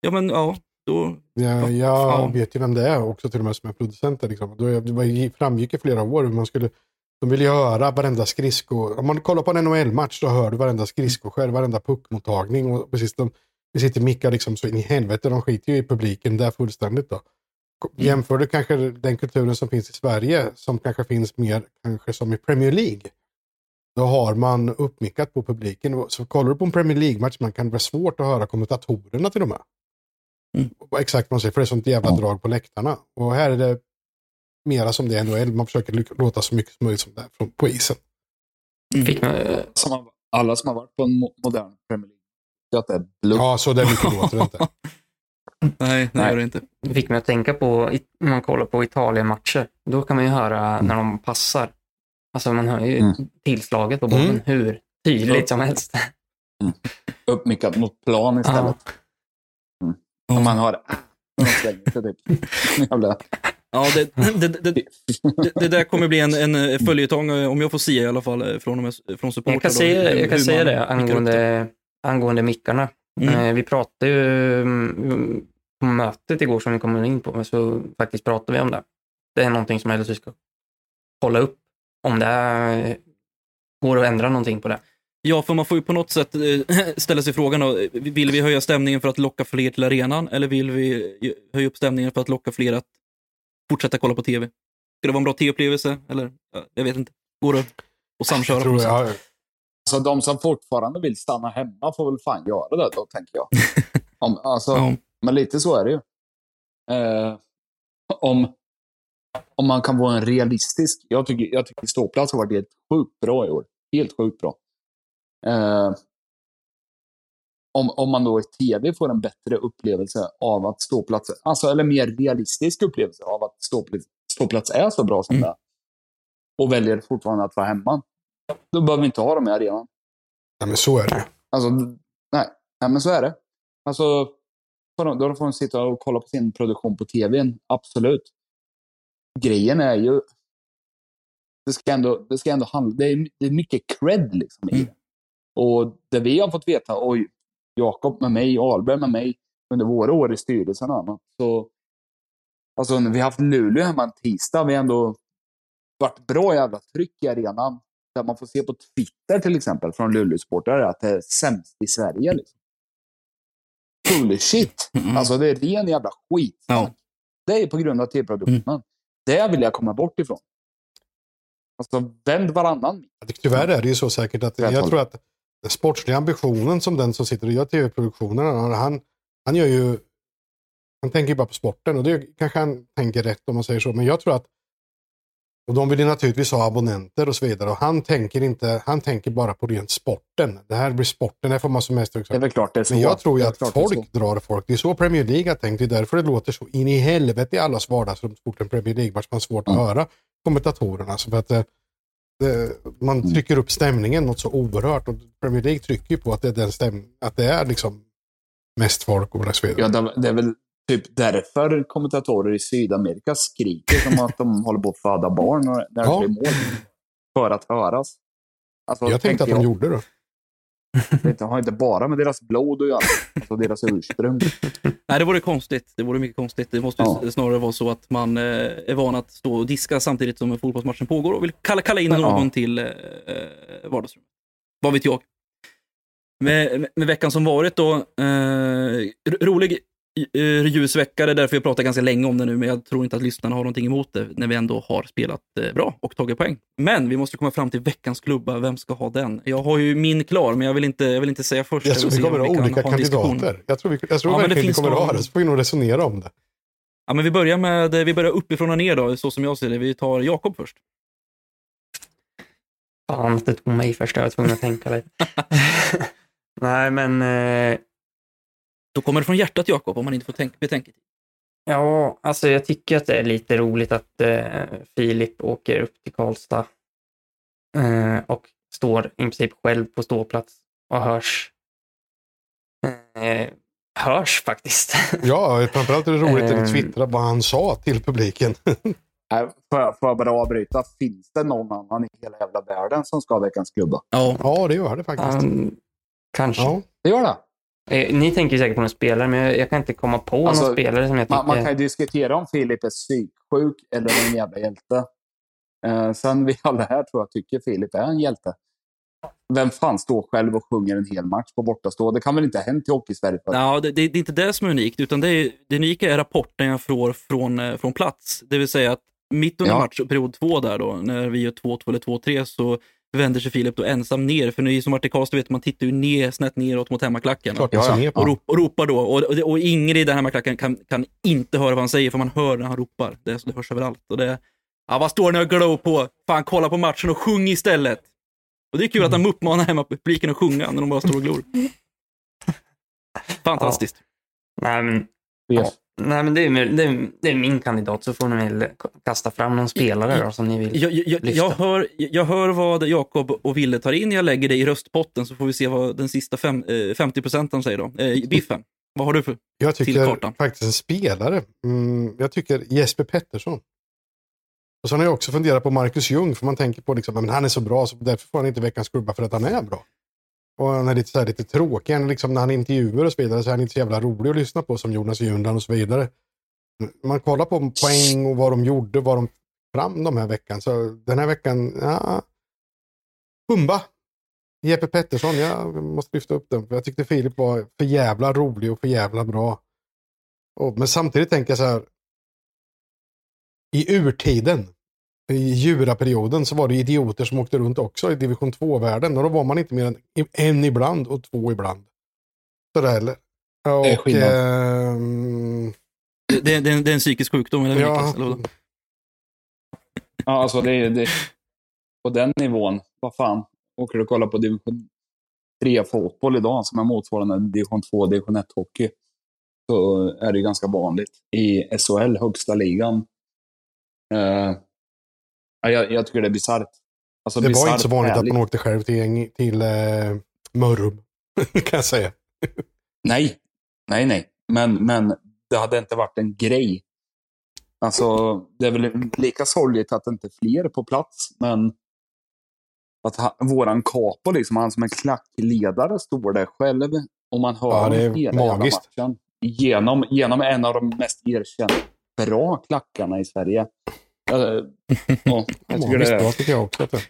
S2: Ja, men ja, då... Ja,
S4: jag
S2: fan.
S4: vet ju vem det är också till och med som är producent. där, Liksom. Det framgick i flera år hur man skulle de vill ju höra varenda skridsko. Om man kollar på en NHL-match så hör du varenda skridskoskär, varenda puckmottagning. Och precis de, det sitter mickar liksom så in i helvete. De skiter ju i publiken där fullständigt. Då. Jämför du kanske den kulturen som finns i Sverige som kanske finns mer kanske som i Premier League. Då har man uppmickat på publiken. Så kollar du på en Premier League-match man kan det vara svårt att höra kommentatorerna till och med.
S2: Mm.
S4: Exakt vad man säger, för det är sånt jävla
S5: Ja.
S4: drag på läktarna. Och här är det mera som det är NHL. Man försöker låta så mycket som möjligt som det är från, på isen.
S3: Fick man,
S5: Som har, alla som har varit på en mo- modern Premier League att det är bluff.
S4: Ja, så där mycket låter det inte.
S2: Nej, det
S5: Nej.
S2: gör det inte.
S3: det fick mig att tänka på, om man kollar på Italien-matcher, då kan man ju höra när de passar. Alltså man hör ju
S5: Mm.
S3: tillslaget på bollen
S4: Mm.
S3: hur tydligt som helst.
S5: Uppmickat mot plan istället.
S2: Ja.
S5: Om man har när de slänger sig typ. Jävla
S2: Ja, det, det, det, det, det där kommer bli en, en följetong, eh, om jag får säga i alla fall, eh, från, från supportrar.
S3: Jag kan
S2: då,
S3: säga, jag kan säga
S2: man
S3: det angående, angående mickarna.
S2: Mm.
S3: Eh, vi pratade ju mm, på mötet igår som vi kommer in på, så faktiskt pratade vi om det. Det är någonting som LSU ska kolla upp. Om det är, går att ändra någonting på det.
S2: Ja, för man får ju på något sätt eh, ställa sig frågan då, eh, vill vi höja stämningen för att locka fler till arenan eller vill vi höja upp stämningen för att locka fler att fortsätta kolla på tv? Ska det vara en bra tv-upplevelse? Eller, ja, jag vet inte. Går det att samköra?
S4: Jag
S2: på något
S4: tror
S2: sätt?
S4: Jag,
S5: Så de som fortfarande vill stanna hemma får väl fan göra det då, tänker jag. Om, alltså,
S2: Ja.
S5: Men lite så är det ju. Eh, om, om man kan vara en realistisk... Jag tycker, jag tycker ståplats har varit helt sjukt bra i år. Helt sjukt bra. Eh, om, om man då i tv får en bättre upplevelse av att ståplats... Alltså, eller mer realistisk upplevelse av att ståplats, ståplats är så bra som
S2: Mm.
S5: det är. Och väljer fortfarande att vara hemma. Då behöver vi inte ha dem i arenan.
S4: nej, men så är det.
S5: Alltså, nej. nej, men så är det. Alltså, då får de sitta och kolla på sin produktion på tvn. Absolut. Grejen är ju... Det ska ändå, det ska ändå handla... Det är, det är mycket cred liksom i
S2: Mm.
S5: det. Och det vi har fått veta, oj, Jakob med mig, Ahlberg med mig, under våra år i styrelsen och annat. Så, alltså, när vi har haft Luleå hemma en tisdag, vi har ändå varit bra jävla tryck i arenan. Där man får se på Twitter till exempel från Luleå-supportrar att det är sämst i Sverige. Liksom. Holy shit!
S2: Mm.
S5: Alltså det är ren jävla skit.
S2: Ja.
S5: Det är på grund av tv-produktionen. Det vill jag komma bort ifrån. Alltså vänd varannan.
S4: Tyvärr är det ju så säkert att jag tror att den sportsliga ambitionen som den som sitter och gör tv-produktionerna, han, han gör ju, han tänker ju bara på sporten och det kanske han tänker rätt om man säger så, men jag tror att och de vill ju naturligtvis ha abonnenter och så vidare och han tänker inte, han tänker bara på rent sporten. Det här blir sporten, här får man som mest
S5: Det är väl klart det är så.
S4: Men jag tror ju
S5: Det
S4: att
S5: det så.
S4: folk drar folk. Det är så Premier League har tänkt. Det är därför det låter så in i helvete i allas vardagsrum så fort en Premier League-match. Man har svårt att
S5: Mm.
S4: höra kommentatorerna. För att det, det, man
S5: Mm.
S4: trycker upp stämningen något så oerhört. Och Premier League trycker ju på att det är, den stäm, att det är liksom mest folk och så vidare.
S5: Ja, det det är väl typ därför kommentatorer i Sydamerika skriker som att de håller på att föda barn när det
S4: Ja.
S5: blir mål. För att höras. Alltså,
S4: jag tänkte att de
S5: jag,
S4: gjorde det.
S5: Det har inte bara med deras blod att göra. Alltså deras ursprung.
S2: Nej, det vore konstigt. Det vore mycket konstigt. Det måste ju
S5: Ja.
S2: snarare vara så att man eh, är van att stå och diska samtidigt som fotbollsmatchen pågår och vill kalla, kalla in
S5: Ja.
S2: någon till eh, vardagsrummet. Vad vet jag? med, med veckan som varit då. Eh, rolig eh, är därför jag pratar ganska länge om det nu, men jag tror inte att lyssnarna har någonting emot det när vi ändå har spelat eh, bra och tagit poäng. Men vi måste komma fram till veckans klubba, vem ska ha den? Jag har ju min klar, men jag vill inte, jag vill inte säga först.
S4: Jag tror vi kommer
S2: om
S4: ha
S2: kan
S4: olika
S2: ha en diskussion.
S4: kandidater. Jag tror, vi, jag tror
S2: Ja, men det
S4: verkligen vi
S2: finns
S4: kommer
S2: någon-
S4: ha det, så får vi nog resonera om det.
S2: Ja, men vi börjar med, vi börjar uppifrån och ner då, så som jag ser det. Vi tar Jakob först.
S3: Fan att du tog mig först, jag var tvungen att tänka lite. Nej, men eh,
S2: Då kommer det från hjärtat Jakob, om man inte får tänk, betänketid.
S3: ja, alltså jag tycker att det är lite roligt att eh, Filip åker upp till Karlstad eh, och står i princip själv på ståplats och hörs. Eh, hörs faktiskt.
S4: Ja, framförallt är det roligt när
S3: Ehm.
S4: du twittrar vad han sa till publiken.
S5: Får jag, får jag bara avbryta? Finns det någon annan i hela jävla världen som ska ha veckans klubba?
S2: Ja,
S4: Ja, det gör det faktiskt.
S3: Um, kanske.
S4: Ja.
S5: Det gör det.
S3: Eh, Ni tänker säkert på någon spelare, men jag, jag kan inte komma på
S5: Alltså,
S3: någon spelare som jag tycker...
S5: Man, man kan ju diskutera om Filip är psyksjuk eller en jävla hjälte. Eh, sen vi alla här tror jag tycker Filip är en hjälte. Vem fan står själv och sjunger en hel match på bortastå? Det kan väl inte ha hänt i Hockeysverige?
S2: Ja, det, det, det är inte det som är unikt, utan det, är, det unika är rapporten jag får från, eh, från plats. Det vill säga att mitt under
S5: Ja.
S2: match, period två där då, när vi gör 2-2 eller 2-3, så vänder sig Filip då ensam ner. För ni som varit i Karlstad vet, man tittar ju ner, snett neråt mot hemmaklacken.
S4: Klart
S5: Ja, ja.
S2: Och, rop, och ropar då. Och, och, och Ingrid i den hemmaklacken kan, kan inte höra vad han säger, för man hör när han ropar. Det, det hörs överallt. Och det, ja, vad står ni och glor på? Fan, kolla på matchen och sjung istället! Och det är kul att han uppmanar hemmapubliken att sjunga när de bara står och glor. Fantastiskt.
S3: Nej, men,
S5: Yes.
S3: Nej, men det, är, det, är, det är min kandidat, så får ni väl kasta fram någon spelare då, som ni vill.
S2: Jag, jag,
S3: lyfta.
S2: jag, hör, jag hör vad Jakob och Ville tar in. Jag lägger det i röstpotten så får vi se vad den sista fem, eh, 50 procenten säger då. Eh, Biffen, vad har du för?
S4: Jag tycker faktiskt en spelare. Mm, jag tycker Jesper Pettersson. Och sen har jag också funderat på Marcus Ljung, för man tänker på liksom, men han är så bra, så därför får han inte veckans klubba för att han är bra. Och han är lite, så här, lite tråkig, han liksom, när han intervjuar och så vidare så är han inte så jävla rolig att lyssna på som Jonas Jundan och så vidare. Man kollar på poäng och vad de gjorde, vad de fram de här veckan. Så den här veckan, ja. Humba. Jeppe Pettersson, jag måste lyfta upp den. För jag tyckte Filip var för jävla rolig och för jävla bra. Och, men samtidigt tänker jag så här. I urtiden, i djuraperioden, så var det idioter som åkte runt också i division 2-världen. Och då var man inte mer än en ibland och två ibland. Sådär eller? Och,
S5: Det är skillnad.
S4: ehm,
S2: Det, det, det, är en, det är en psykisk sjukdom, eller
S4: Ja.
S2: Niklas?
S5: Ja, alltså det är det, på den nivån. Vad fan, åker du och kollar på division 3-fotboll idag som är motsvarande division 2, division 1-hockey, så är det ganska vanligt. I SHL, högsta ligan. Eh, jag, jag tycker det är bisarrt. Alltså,
S4: det var inte så vanligt
S5: härligt.
S4: att man åkte själv till, till eh, Mörrum. kan jag säga.
S5: Nej, nej, nej. Men, men det hade inte varit en grej. Alltså, det är väl lika sorgligt att det inte är fler på plats, men att han, våran Capo, liksom, han som en klackledare, står där själv och man hör
S4: Ja, det är
S5: hela
S4: magiskt.
S5: matchen. Genom, genom en av de mest erkända bra klackarna i Sverige. Uh, ja, jag tycker det är...
S4: tycker jag också. Att det.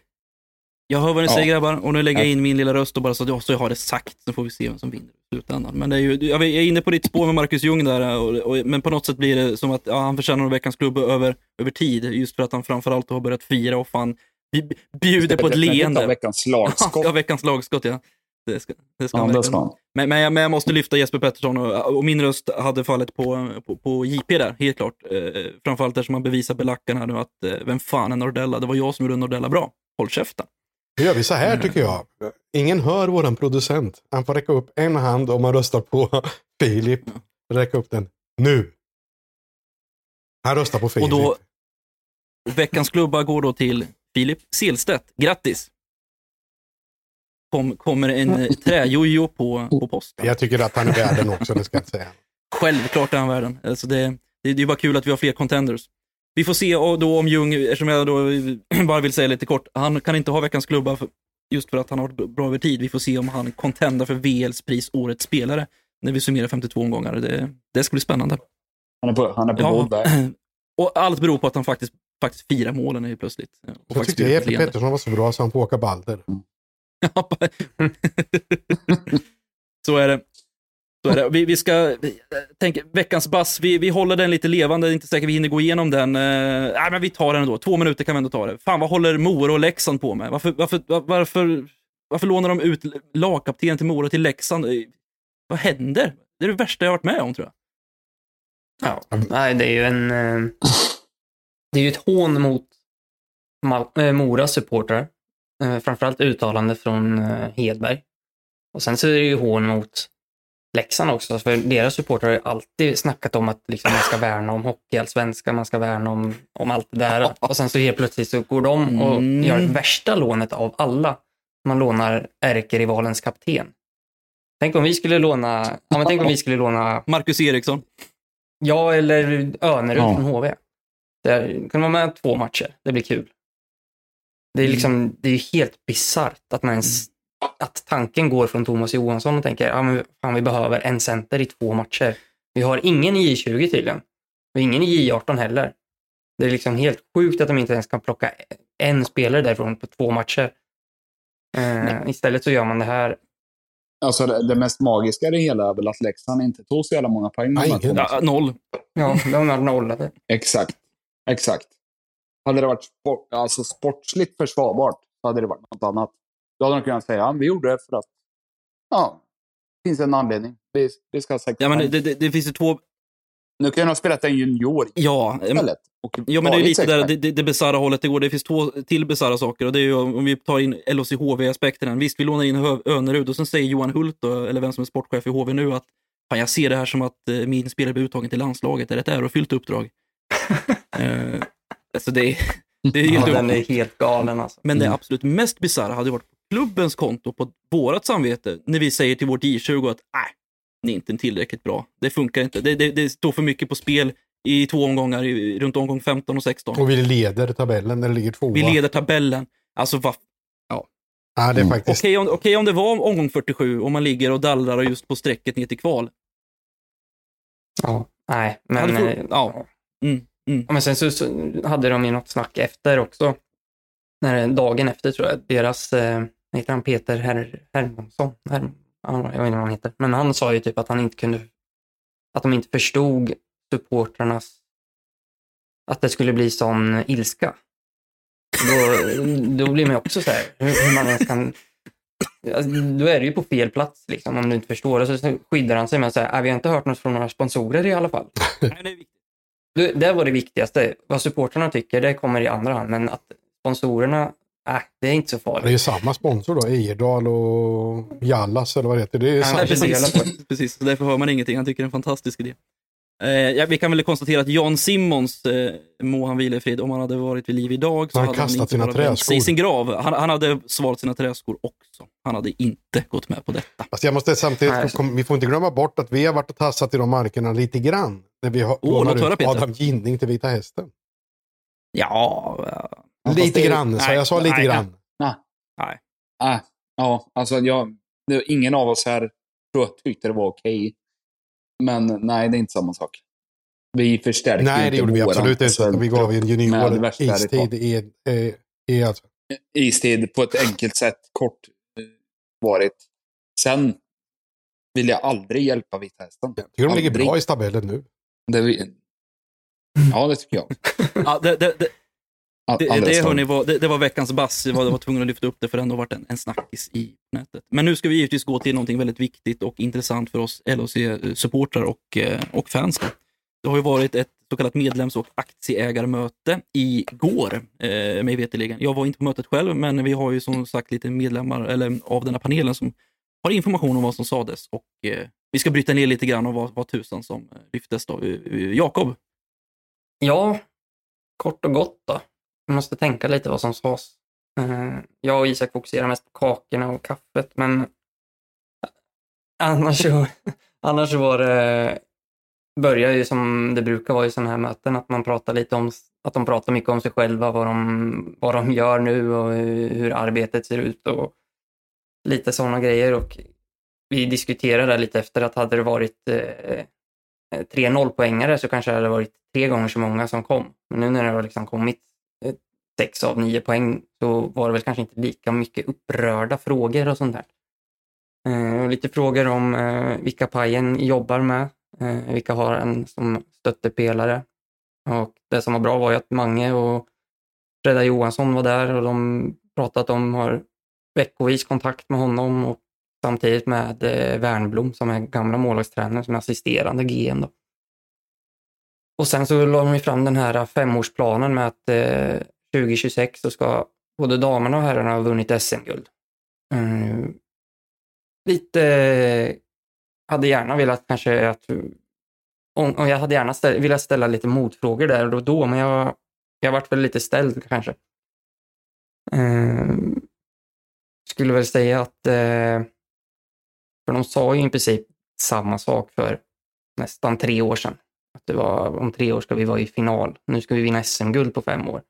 S2: Jag hör vad ni
S5: Ja.
S2: säger grabbar och nu lägger jag in min lilla röst och bara så att jag, så jag har det sagt, så får vi se vem som vinner i slutändan. Men det är ju, jag är inne på ditt spår med Marcus Ljung där, och, och, men på något sätt blir det som att ja, han förtjänar veckans klubb över, över tid, just för att han framförallt har börjat fira och fan bjuder på ett leende.
S5: veckans slagskott.
S2: Ja, veckans lagskott ja. Det ska, det ska
S5: Ja, det ska han.
S2: Men, men, jag, men jag måste lyfta Jesper Pettersson och, och min röst hade fallit på, på, på JP där, helt klart. Eh, framförallt eftersom han bevisar belackarna nu att eh, vem fan är Nordella? Det var jag som gjorde Nordella bra. Håll käften.
S4: Nu gör vi så här tycker jag. Ingen hör våran producent. Han får räcka upp en hand om man röstar på Filip. Räcka upp den nu. Han röstar på Filip.
S2: Och då, veckans klubba går då till Filip Selstedt. Grattis! Kom, kommer en eh, träjojo på, på posten.
S4: Jag tycker att han är värd den också, det ska jag säga.
S2: Självklart är han värden. Alltså det, det, det är bara kul att vi har fler contenders. Vi får se då om Ljung, eftersom jag då bara vill säga lite kort, han kan inte ha veckans klubba för, just för att han har varit bra över tid. Vi får se om han contendar för VLs pris Årets spelare när vi summerar 52 omgångar. Det, det ska bli spännande.
S5: Han är på, han är på
S2: Ja.
S5: god väg.
S2: Och allt beror på att han faktiskt, faktiskt firar målen helt plötsligt. Och
S4: Jag tyckte Jeppe. Pettersson var så bra så han får åka Balder.
S2: Ja, så är det. Så är det. Vi, vi ska, eh, tänk, veckans bass, vi, vi håller den lite levande, inte säkert vi hinner gå igenom den. Uh, nej, men vi tar den ändå. Två minuter kan vi ändå ta det. Fan, vad håller Mora och Leksand på med? Varför, varför, varför, varför lånar de ut lagkapten till Mora till Leksand? Eh, vad händer? Det är det värsta jag har varit med om, tror jag.
S3: Ja, nej, det är ju en... Det är ju ett hån mot Mal- eh, Moras supportrar. Eh, Framförallt uttalande från eh, Hedberg. Och sen så är det ju hån mot Leksand också, för deras supportrar har ju alltid snackat om att liksom, man ska värna om hockeyallsvenskan, man ska värna om, om allt det där. Och sen så helt plötsligt så går de och
S2: Mm.
S3: gör värsta lånet av alla. Man lånar ärkerivalens kapten. Tänk om vi skulle låna, ja, men tänk om vi skulle låna
S2: Marcus Eriksson.
S3: Ja, eller Önerud
S5: Ja.
S3: från HV. Där kan vara med två matcher. Det blir kul. Det är liksom, det är helt bisarrt att man ens, att tanken går från Thomas Johansson och tänker, ja men fan, vi behöver en center i två matcher. Vi har ingen i J20 tydligen. Och ingen i J18 heller. Det är liksom helt sjukt att de inte ens kan plocka en spelare därifrån på två matcher. Eh, istället så gör man det här.
S5: Alltså det, det mest magiska i det hela är väl att Leksand inte tog så jävla många poäng.
S4: Nej.
S2: Ja, noll.
S3: Ja, de är nollade.
S5: Exakt. Exakt. Hade det varit sport, alltså sportsligt försvarbart så hade det varit något annat. Då hade de kunnat säga att vi gjorde det för att ja, det finns en anledning. Vi, vi ska ha sex
S2: Ja, men det, det, det finns ju två...
S5: Nu kan jag ha spelat en junior
S2: Ja,
S5: istället. och
S2: Ja, men det är lite där, det, det, det bisarra hållet det går. Det finns två till bisarra saker. Och det är ju om vi tar in LHC-HV-aspekten. Visst, vi lånar in Hö- Önerud och sen säger Johan Hult, då, eller vem som är sportchef i HV nu, att fan, jag ser det här som att eh, min spelare blir uttagen till landslaget. Det är ett ärofyllt uppdrag. eh, alltså det, är- det är
S3: Ja,
S2: helt
S3: den
S2: upp-
S3: är helt galen alltså.
S2: Men det
S5: Mm.
S2: absolut mest bisarra hade varit på klubbens konto, på vårt samvete, när vi säger till vårt J20 att nej, ni är inte tillräckligt bra. Det funkar inte. Det, det, det står för mycket på spel i två omgångar, i, runt omgång 15 och 16.
S4: Och vi leder tabellen det ligger tvåa.
S2: Vi leder tabellen. Alltså, vad
S4: Ja, det är
S5: Mm.
S4: faktiskt...
S2: Okej om, okej om det var omgång 47 och man ligger och dallrar just på strecket ner till kval.
S3: Ja, nej,
S2: Ja,
S3: men...
S2: får-
S3: eh,
S2: ja. Mm, mm.
S3: Men sen så, så hade de ju något snack efter också. När, dagen efter tror jag, deras, eh, heter han, Peter Her Hermansson? Her ja, jag vet inte vad han heter. Men han sa ju typ att han inte kunde, att de inte förstod supportrarnas, att det skulle bli sån ilska. Då, då blir man ju också så här, hur, hur man ens kan, alltså, då är du ju på fel plats liksom om du inte förstår. Och så, skyddar han sig med att säga, "Ah, vi har inte hört något från några sponsorer i alla fall.
S2: Nej, det
S3: var det viktigaste. Vad supportrarna tycker, det kommer i andra hand. Men att sponsorerna, äh, det är inte så
S4: Det är
S3: farligt.
S4: samma sponsor då, Ejerdal och Jallas eller vad det heter. Det är
S3: Ja,
S4: samma.
S3: nej, precis.
S2: Precis, precis. Så därför hör man ingenting. Han tycker det är en fantastisk idé. Eh, ja, vi kan väl konstatera att Jan Simmons, eh, må han vila i frid, om han hade varit vid liv idag så
S4: Han
S2: hade han
S4: kastat
S2: inte
S4: sina
S2: bara vänt sig
S4: träskor.
S2: i sin grav. Han, han hade svalt sina träskor också. Han hade inte gått med på detta.
S4: Alltså jag måste samtidigt,
S3: Nej.
S4: kom, vi får inte glömma bort att vi har varit och tassat i de markerna lite grann. När vi har lånar
S2: höra,
S4: ut. Adam Ginning till Vita Hästen.
S2: Ja,
S4: lite
S5: det-
S4: grann, så
S2: nej,
S4: jag sa lite
S2: nej,
S4: grann.
S5: Ah, ja, alltså jag, ingen av oss här tror jag tyckte det var okej. Men nej, det är inte samma sak. Vi förstärkte
S4: Nej, det
S5: inte
S4: gjorde vi absolut inte. Vi gav en junior istid i, i, i alltså.
S5: istid på ett enkelt sätt, kort eh, varit. Sen vill jag aldrig hjälpa Vita Hästen.
S4: Jag tycker de ligger bra i tabellen nu.
S5: Det, vi- ja, det tycker jag.
S2: ja det, det, det, Det, det, hörni, var, det, det var veckans bass. Jag var, var tvungen att lyfta upp det för det har ändå varit en, en snackis i nätet. Men nu ska vi givetvis gå till någonting väldigt viktigt och intressant för oss LHC-supportrar och, eh, och fans. Det har ju varit ett så kallat medlems och aktieägarmöte igår, eh, mig veterligen. Jag var inte på mötet själv, men vi har ju som sagt lite medlemmar eller, av den här panelen som har information om vad som sades. Och, eh, vi ska bryta ner lite grann om vad, vad tusan som eh, lyftes. Då. Eh, Jakob,
S3: Ja, kort och gott då. Jag måste tänka lite vad som sades. Eh, jag och Isak fokuserar mest på kakorna och kaffet, men eh, annars så, annars så var det, börjar ju som det brukar vara i sådana här möten, att man pratar lite om, att de pratar mycket om sig själva, vad de, vad de gör nu och hur, hur arbetet ser ut och lite sådana grejer. Och vi diskuterade lite efter att hade det varit eh, eh, tre nollpoängare så kanske det hade varit tre gånger så många som kom. Men nu när det har liksom kommit Eh, sex av nio poäng så var det väl kanske inte lika mycket upprörda frågor och sånt där. Eh, lite frågor om eh, vilka Pajen jobbar med, eh, vilka har en som stöttepelare. Och det som var bra var ju att Mange och Fredda Johansson var där och de pratade att de har veckovis kontakt med honom och samtidigt med eh, Wernblom som är gamla målvaktstränare som är assisterande GM. Då. Och sen så la de ju fram den här femårsplanen med att eh, 2026 så ska både damerna och herrarna ha vunnit SM-guld. Mm. Eh, lite, hade gärna velat kanske att, och, jag hade gärna ställa, velat ställa lite motfrågor där och då, men jag, jag vart väl lite ställd kanske. Mm. Skulle väl säga att, eh, för de sa ju i princip samma sak för nästan tre år sedan. Att det var om tre år ska vi vara i final. Nu ska vi vinna SM-guld på fem år.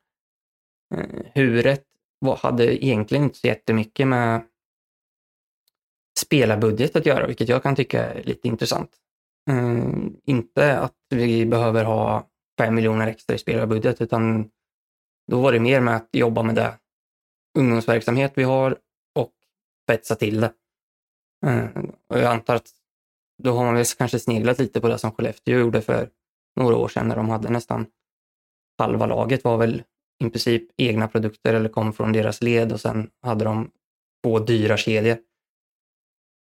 S3: Eh, huret var, hade egentligen inte så jättemycket med spelarbudget att göra, vilket jag kan tycka är lite intressant. Eh, inte att vi behöver ha fem miljoner extra i spelarbudget, utan då var det mer med att jobba med det ungdomsverksamhet vi har och spetsa till det. Eh, och jag antar att då har man väl kanske sneglat lite på det som Skellefteå gjorde för några år sedan när de hade nästan halva laget var väl i princip egna produkter eller kom från deras led och sen hade de två dyra kedjor.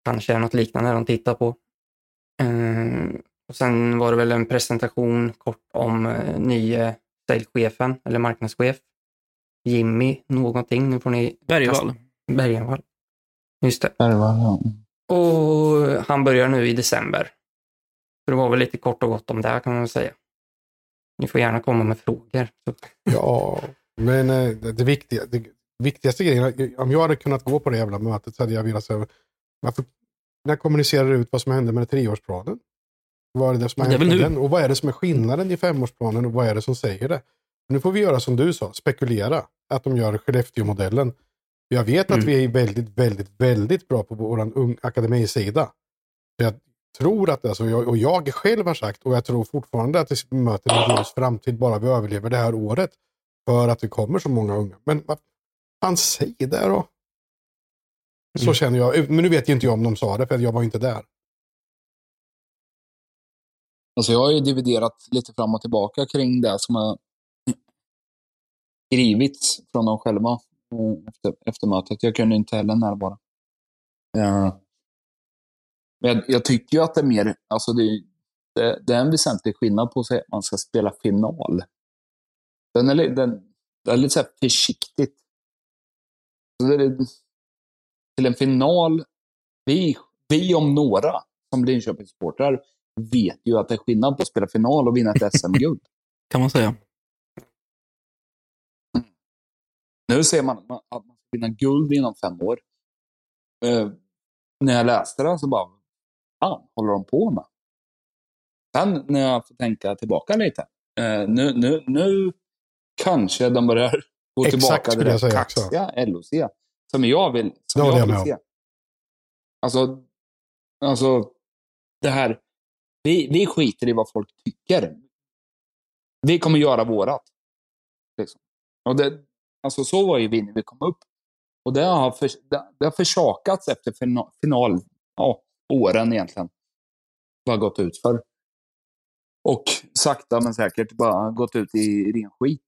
S3: Kanske något liknande de tittar på. Mm, och sen var det väl en presentation kort om uh, nye säljchefen eller marknadschef. Jimmy någonting. Nu får ni...
S2: Bergvall.
S3: Bergenvall. Just det.
S5: Bergvall, ja.
S3: Och han börjar nu i december. Så det var väl lite kort och gott om det kan man väl säga. Ni får gärna komma med frågor.
S4: Ja, men eh, det, viktiga, det viktigaste grejen, om jag hade kunnat gå på det jävla mötet så hade jag velat säga, varför, när kommunicerar du ut vad som hände med treårsplanen? Vad är det som har hänt med den? Och vad är det som är skillnaden i femårsplanen och vad är det som säger det? Nu får vi göra som du sa, spekulera. Att de gör Skellefteå-modellen. Jag vet att
S3: Mm.
S4: vi är väldigt, väldigt, väldigt bra på vår ung akademisida. Jag tror att, alltså, jag, och jag själv har sagt, och jag tror fortfarande att vi möter en ljus framtid bara vi överlever det här året. För att det kommer så många unga. Men vad fan, säg det då. Så
S3: Mm.
S4: känner jag. Men nu vet ju inte jag om de sa det, för jag var inte där.
S5: Alltså jag har ju dividerat lite fram och tillbaka kring det som har skrivits från dem själva efter, efter mötet. Jag kunde inte heller närvara. Ja. Men jag, jag tycker ju att det är mer, alltså det, det, det är en väsentlig skillnad på att säga att man ska spela final. Den är, den, det är lite så här försiktigt. Så det är, till en final, vi, vi om några som Linköpingssupportrar vet ju att det är skillnad på att spela final och vinna ett SM-guld.
S2: Kan man säga.
S5: Nu säger man att man ska vinna guld inom fem år. Eh, när jag läste det så bara, fan håller de på med? Sen när jag får tänka tillbaka lite, eh, nu, nu, nu kanske de börjar gå
S4: Exakt,
S5: tillbaka till det kaxiga LOC. Som jag vill, som jag vill se. Alltså, alltså, det här, vi, vi skiter i vad folk tycker. Vi kommer göra vårat. Liksom. Och det, alltså så var ju vi när vi kom upp. Och det har, för, det, det har försakats efter final, final ja, åren egentligen. Vad har gått ut för. Och sakta men säkert bara gått ut i ren skit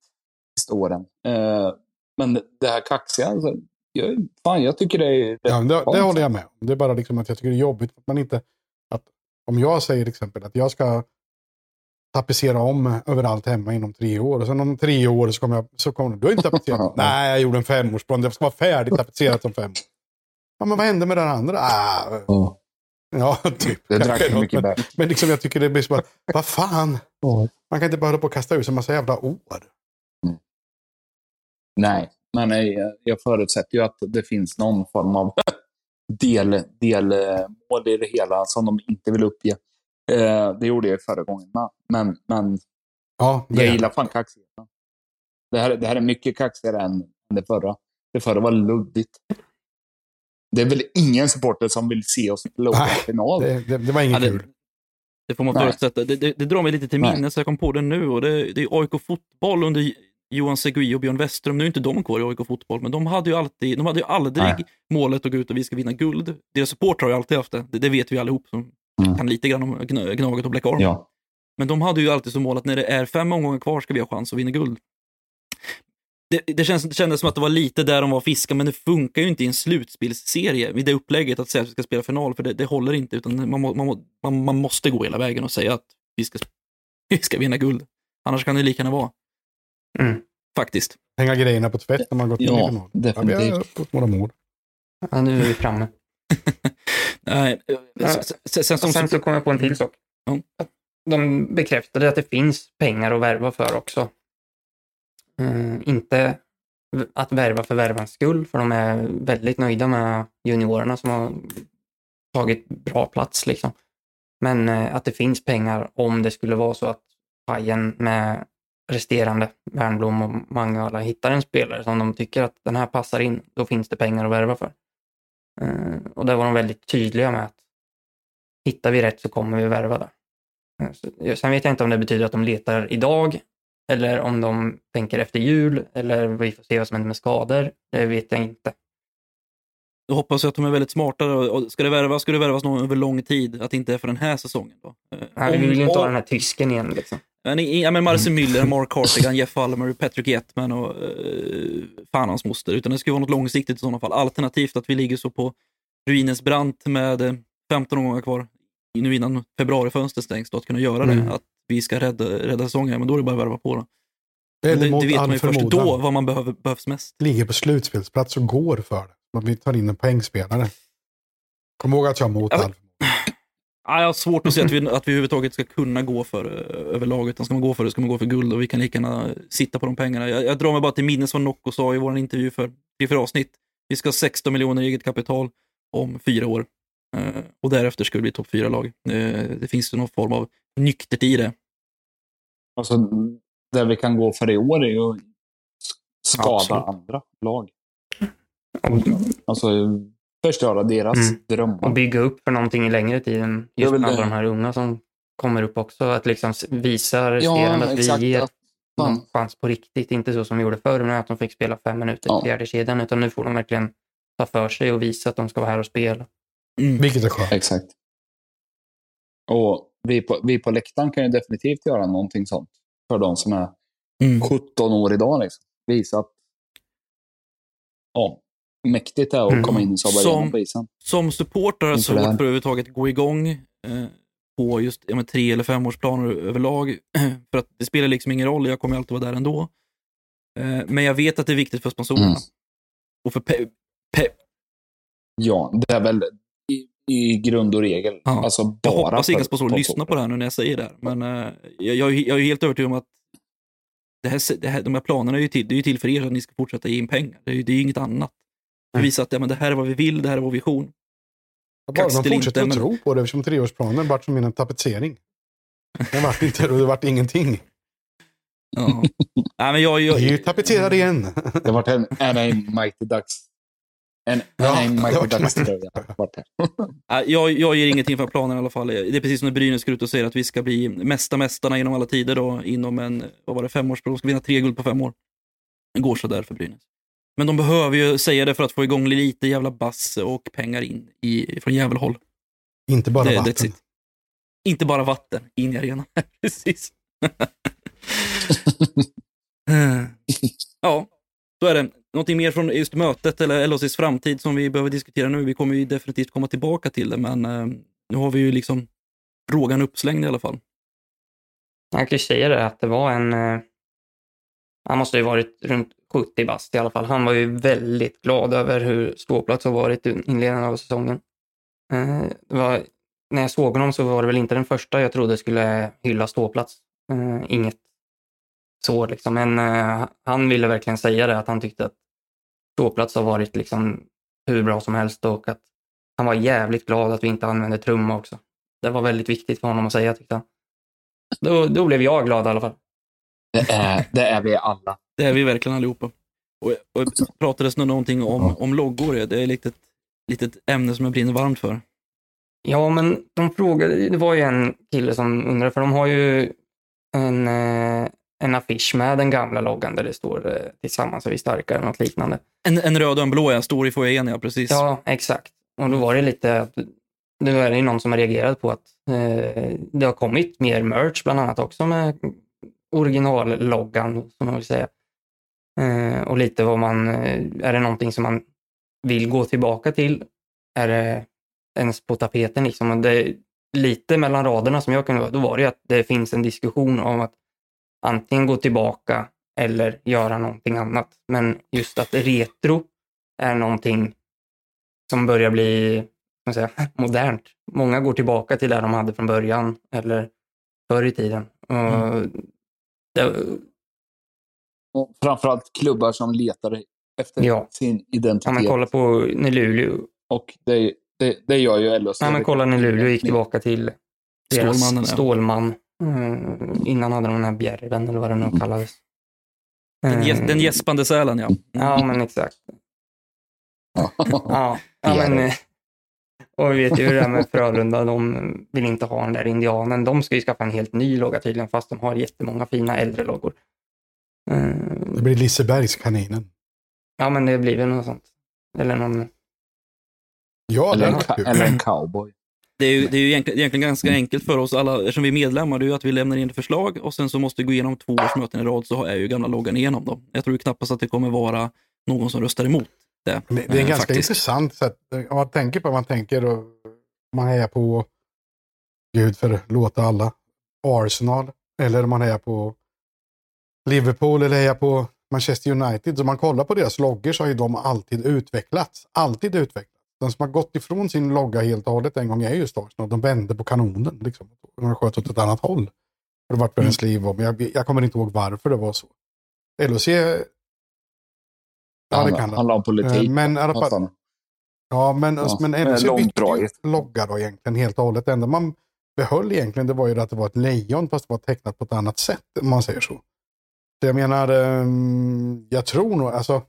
S5: sista åren. Eh, men det här kaxiga, alltså, jag, fan, jag tycker det är
S4: Ja, det, det håller jag med om. Det är bara liksom att jag tycker det är jobbigt att man inte... Att, om jag säger till exempel att jag ska tapetsera om överallt hemma inom tre år. Och sen om tre år så kommer jag... Så kommer, du har inte tapetserat. Nej, jag gjorde en femårsplan. Det ska vara färdigt tapetserat om fem år. Ja, men vad hände med den andra? Ah,
S5: Ja,
S4: ja, typ.
S5: det drack för mycket
S4: men, men liksom jag tycker det blir så bara, vad fan? Man kan inte bara hålla på och kasta ut en massa jävla år.
S5: Nej, men jag, jag förutsätter ju att det finns någon form av del, delmål i det hela som de inte vill uppge. Eh, det gjorde jag förra gången med. Men, men
S4: Ja, det
S5: jag gillar fan kaxigheten. Det här, det här är mycket kaxigare än, än det förra. Det förra var luddigt. Det är väl ingen supporter som vill se oss förlora final?
S4: det, det, det var inget
S2: Ja,
S4: kul.
S2: Det får man förutsätta. Det, det, det drar mig lite till minnes, jag kom på det nu. Och det, det är AIK fotboll under Johan Segui och Björn Westström, nu är inte de kvar i AIK Fotboll, men de hade ju alltid, de hade ju aldrig
S5: Nej.
S2: målet att gå ut och vi ska vinna guld. Deras supportrar har ju alltid haft det, det, det vet vi allihop som
S5: Mm.
S2: kan lite grann om Gna- Gnaget och Black Army.
S5: Ja.
S2: Men de hade ju alltid som mål att när det är fem omgångar kvar ska vi ha chans att vinna guld. Det, det, känns, det kändes som att det var lite där de var fiska, men det funkar ju inte i en slutspelsserie vid det upplägget att säga att vi ska spela final, för det, det håller inte, utan man, må, man, må, man, man måste gå hela vägen och säga att vi ska, vi ska vinna guld. Annars kan det lika gärna vara.
S3: Mm.
S2: Faktiskt.
S4: Hänga grejerna på tvätt när man gått in i
S5: Ja,
S4: final. Ja,
S5: definitivt.
S4: några mål.
S3: Ja, nu är vi framme.
S2: Nej, eh, sen som,
S3: sen så kom jag på en till sak. Att De bekräftade att det finns pengar att värva för också. Eh, inte att värva för värvans skull, för de är väldigt nöjda med juniorerna som har tagit bra plats. Liksom. Men eh, att det finns pengar om det skulle vara så att Pajen med resterande Wernbloom och alla hittar en spelare som de tycker att den här passar in, då finns det pengar att värva för. Eh, och där var de väldigt tydliga med att hittar vi rätt så kommer vi värva där. Eh, så- Sen vet jag inte om det betyder att de letar idag eller om de tänker efter jul eller vi får se vad som händer med skador. Det vet jag inte.
S2: då hoppas jag att de är väldigt smarta. Och ska det värvas, ska det värvas någon över lång tid, att det inte är för den här säsongen. Då. Eh,
S3: Nej, vi
S2: om-
S3: vill ju inte ha den här tysken igen. Liksom.
S2: Men, ja, men Marcel Müller, Mark Cartigan, Jeff Almer, Patrick Jetman och uh, fan hans moster. Utan det ska vara något långsiktigt i sådana fall. Alternativt att vi ligger så på ruinens brant med eh, 15 omgångar kvar nu innan februarifönstret stängs. Då, att kunna göra
S3: Mm.
S2: det. Att vi ska rädda, rädda säsongen. Men då är det bara att värva på. Då.
S4: Eller
S2: det,
S4: mot
S2: det vet man ju först då vad man behöver, behövs mest.
S4: Ligger på slutspelsplats och går för det. Vi tar in en poängspelare. Kom ihåg att jag mot
S2: Alltså,
S4: all
S2: Ja, jag har svårt att se att vi, att vi överhuvudtaget ska kunna gå för eh, överlag. Utan ska man gå för det ska man gå för guld och vi kan lika gärna sitta på de pengarna. Jag, jag drar mig bara till minnes vad Nocco sa i vår intervju för fyra avsnitt. Vi ska ha 16 miljoner i eget kapital om fyra år. Eh, och därefter skulle vi bli topp fyra lag. Eh, det finns ju någon form av nyktert i det.
S5: Alltså, det vi kan gå för i år är ju att skada
S3: Absolut.
S5: andra lag. Alltså förstöra deras
S3: Mm.
S5: drömmar.
S3: och bygga upp för någonting i längre tid än just med alla de här unga som kommer upp också. Att liksom visa resterande att
S5: exakt.
S3: vi ger
S5: Att-
S3: någon
S5: fan.
S3: chans på riktigt. Inte så som vi gjorde förr, med att de fick spela fem minuter
S5: Ja.
S3: i fjärde kedjan, utan nu får de verkligen ta för sig och visa att de ska vara här och spela.
S2: Mm.
S4: Vilket är skönt.
S5: Exakt. Och vi på, vi på läktaren kan ju definitivt göra någonting sånt. För de som är
S2: Mm.
S5: 17 år idag. Liksom. Visa att ja, mäktigt det är att
S3: Mm.
S5: komma in i Saab på isen.
S2: Som supporter har svårt
S5: här.
S2: för att överhuvudtaget gå igång eh, på just ja, men, tre eller femårsplaner överlag. för att det spelar liksom ingen roll, jag kommer alltid vara där ändå. Eh, men jag vet att det är viktigt för sponsorerna.
S5: Mm.
S2: Och för pe- pe-
S5: Ja, det är väl i, i grund och regel.
S2: Ja.
S5: Alltså bara
S2: jag hoppas inga sponsorer lyssnar på det här nu när jag säger det här. Men eh, jag, jag, är- jag är helt övertygad om att det här, det här, de här planerna är ju till, det är ju till för er att ni ska fortsätta ge in pengar. Det är ju det är ju inget annat.
S3: Mm.
S2: visa att ja, men det här är vad vi vill, det här är vår vision.
S4: Bara de fortsätter
S2: inte,
S4: att
S2: men-
S4: tro på det eftersom treårsplanen vart som en tapetsering. Det vart inte det vart ingenting.
S2: Ja. Nej, men jag, jag,
S4: Vi är ju tapetserade igen.
S5: Det har varit en NA Mighty Ducks. En
S4: Ja, det har
S5: Mighty Ducks
S4: en-
S5: tröja. Vart det.
S2: Nej, Jag, jag ger ingenting för planen i alla fall. Det är precis som när Brynäs går ut och säger att vi ska bli mesta mästarna inom alla tider då, inom en, vad var det, femårsperiod. Ska vinna tre guld på fem år. Det går sådär för Brynäs. Men de behöver ju säga det för att få igång lite jävla bass och pengar in i, från jävelhåll.
S4: Inte bara
S2: Det-
S4: vatten.
S2: Inte bara vatten in i arenan. precis. ja, så är det. Någonting mer från just mötet eller LHCs framtid som vi behöver diskutera nu. Vi kommer ju definitivt komma tillbaka till det, men eh, nu har vi ju liksom frågan uppslängd i alla fall.
S3: Jag kan ju säga det att det var en... Han måste ju varit runt 70 bast i alla fall. Han var ju väldigt glad över hur ståplats har varit i inledningen av säsongen. Eh, var, när jag såg honom så var det väl inte den första jag trodde skulle hylla ståplats. Eh, Inget så liksom, men eh, han ville verkligen säga det att han tyckte att ståplats har varit liksom hur bra som helst och att han var jävligt glad att vi inte använde trumma också. Det var väldigt viktigt för honom att säga tyckte han. Då, då blev jag glad i alla fall.
S5: Det är, det är vi alla.
S2: Det är vi verkligen allihopa. Och, och pratades nu någonting om,
S5: Ja.
S2: om loggor. Det är ett litet, litet ämne som jag brinner varmt för.
S3: Ja, men de frågade, det var ju en kille som undrade, för de har ju en, eh, en affisch med den gamla loggan där det står eh, tillsammans är vi starka eller något liknande.
S2: En, en röd och en blå, ja. Stor i foajén, ja. Precis.
S3: Ja, exakt. Och då var det lite, att- nu är det ju någon som har reagerat på att eh, det har kommit mer merch bland annat också med originalloggan, som man vill säga. Eh, och lite vad man, eh, är det någonting som man vill gå tillbaka till? Är det ens på tapeten liksom? Det, lite mellan raderna som jag kunde, då var det ju att det finns en diskussion om att antingen gå tillbaka eller göra någonting annat. Men just att retro är någonting som börjar bli man säga, modernt. Många går tillbaka till det de hade från början eller förr i tiden. Och mm det,
S5: Och framförallt klubbar som letar efter
S3: Ja.
S5: sin
S3: ja,
S5: identitet.
S3: men kolla på när Luleå,
S5: Och det, det, det gör ju LHC.
S3: ja, men kolla när Luleå gick tillbaka till deras
S2: Stålmannen, ja.
S3: Stålman. Mm, innan hade de den här bjärven eller vad den nu kallades.
S2: Den, gäs-
S3: Eh,
S2: den gäspande sälen, ja.
S3: Ja, men exakt. Ja, ja men, eh, och vi vet ju hur det är med Frölunda, de vill inte ha den där indianen. De ska ju skaffa en helt ny logga tydligen, fast de har jättemånga fina äldre loggor. Eh,
S4: Det blir Lisebergskaninen.
S3: Ja, men det blir väl något sånt. Eller någon...
S4: Ja,
S5: eller, en, eller en cowboy.
S2: Det är ju, det är ju egentligen, egentligen ganska enkelt för oss alla, eftersom vi är medlemmar, det är ju att vi lämnar in ett förslag och sen så måste vi gå igenom två årsmöten i rad så är ju gamla loggan igenom dem. Jag tror ju knappast att det kommer vara någon som röstar emot det.
S4: Det är
S2: eh,
S4: ganska
S2: faktiskt.
S4: intressant sätt. Om man tänker på vad man tänker och man hejar på, gud förlåta alla, Arsenal. Eller man hejar på Liverpool eller hejar på Manchester United. Så man kollar på deras loggor så har ju de alltid utvecklats. Alltid utvecklats. De som har gått ifrån sin logga helt och hållet en gång är just Arsenal. De vände på kanonen. Liksom. De sköt åt ett annat håll. Det har varit för ens liv om. Jag, jag kommer inte ihåg varför det var så. LHC, ja det kan det.
S5: handlar om politik.
S4: Eh, Men
S5: nästan.
S4: Ja, men,
S5: Ja,
S4: men ändå så bytte logga då egentligen helt och hållet. Det enda man behöll egentligen det var ju att det var ett lejon fast det var tecknat på ett annat sätt om man säger så. Så jag menar, ehm, jag tror nog, alltså.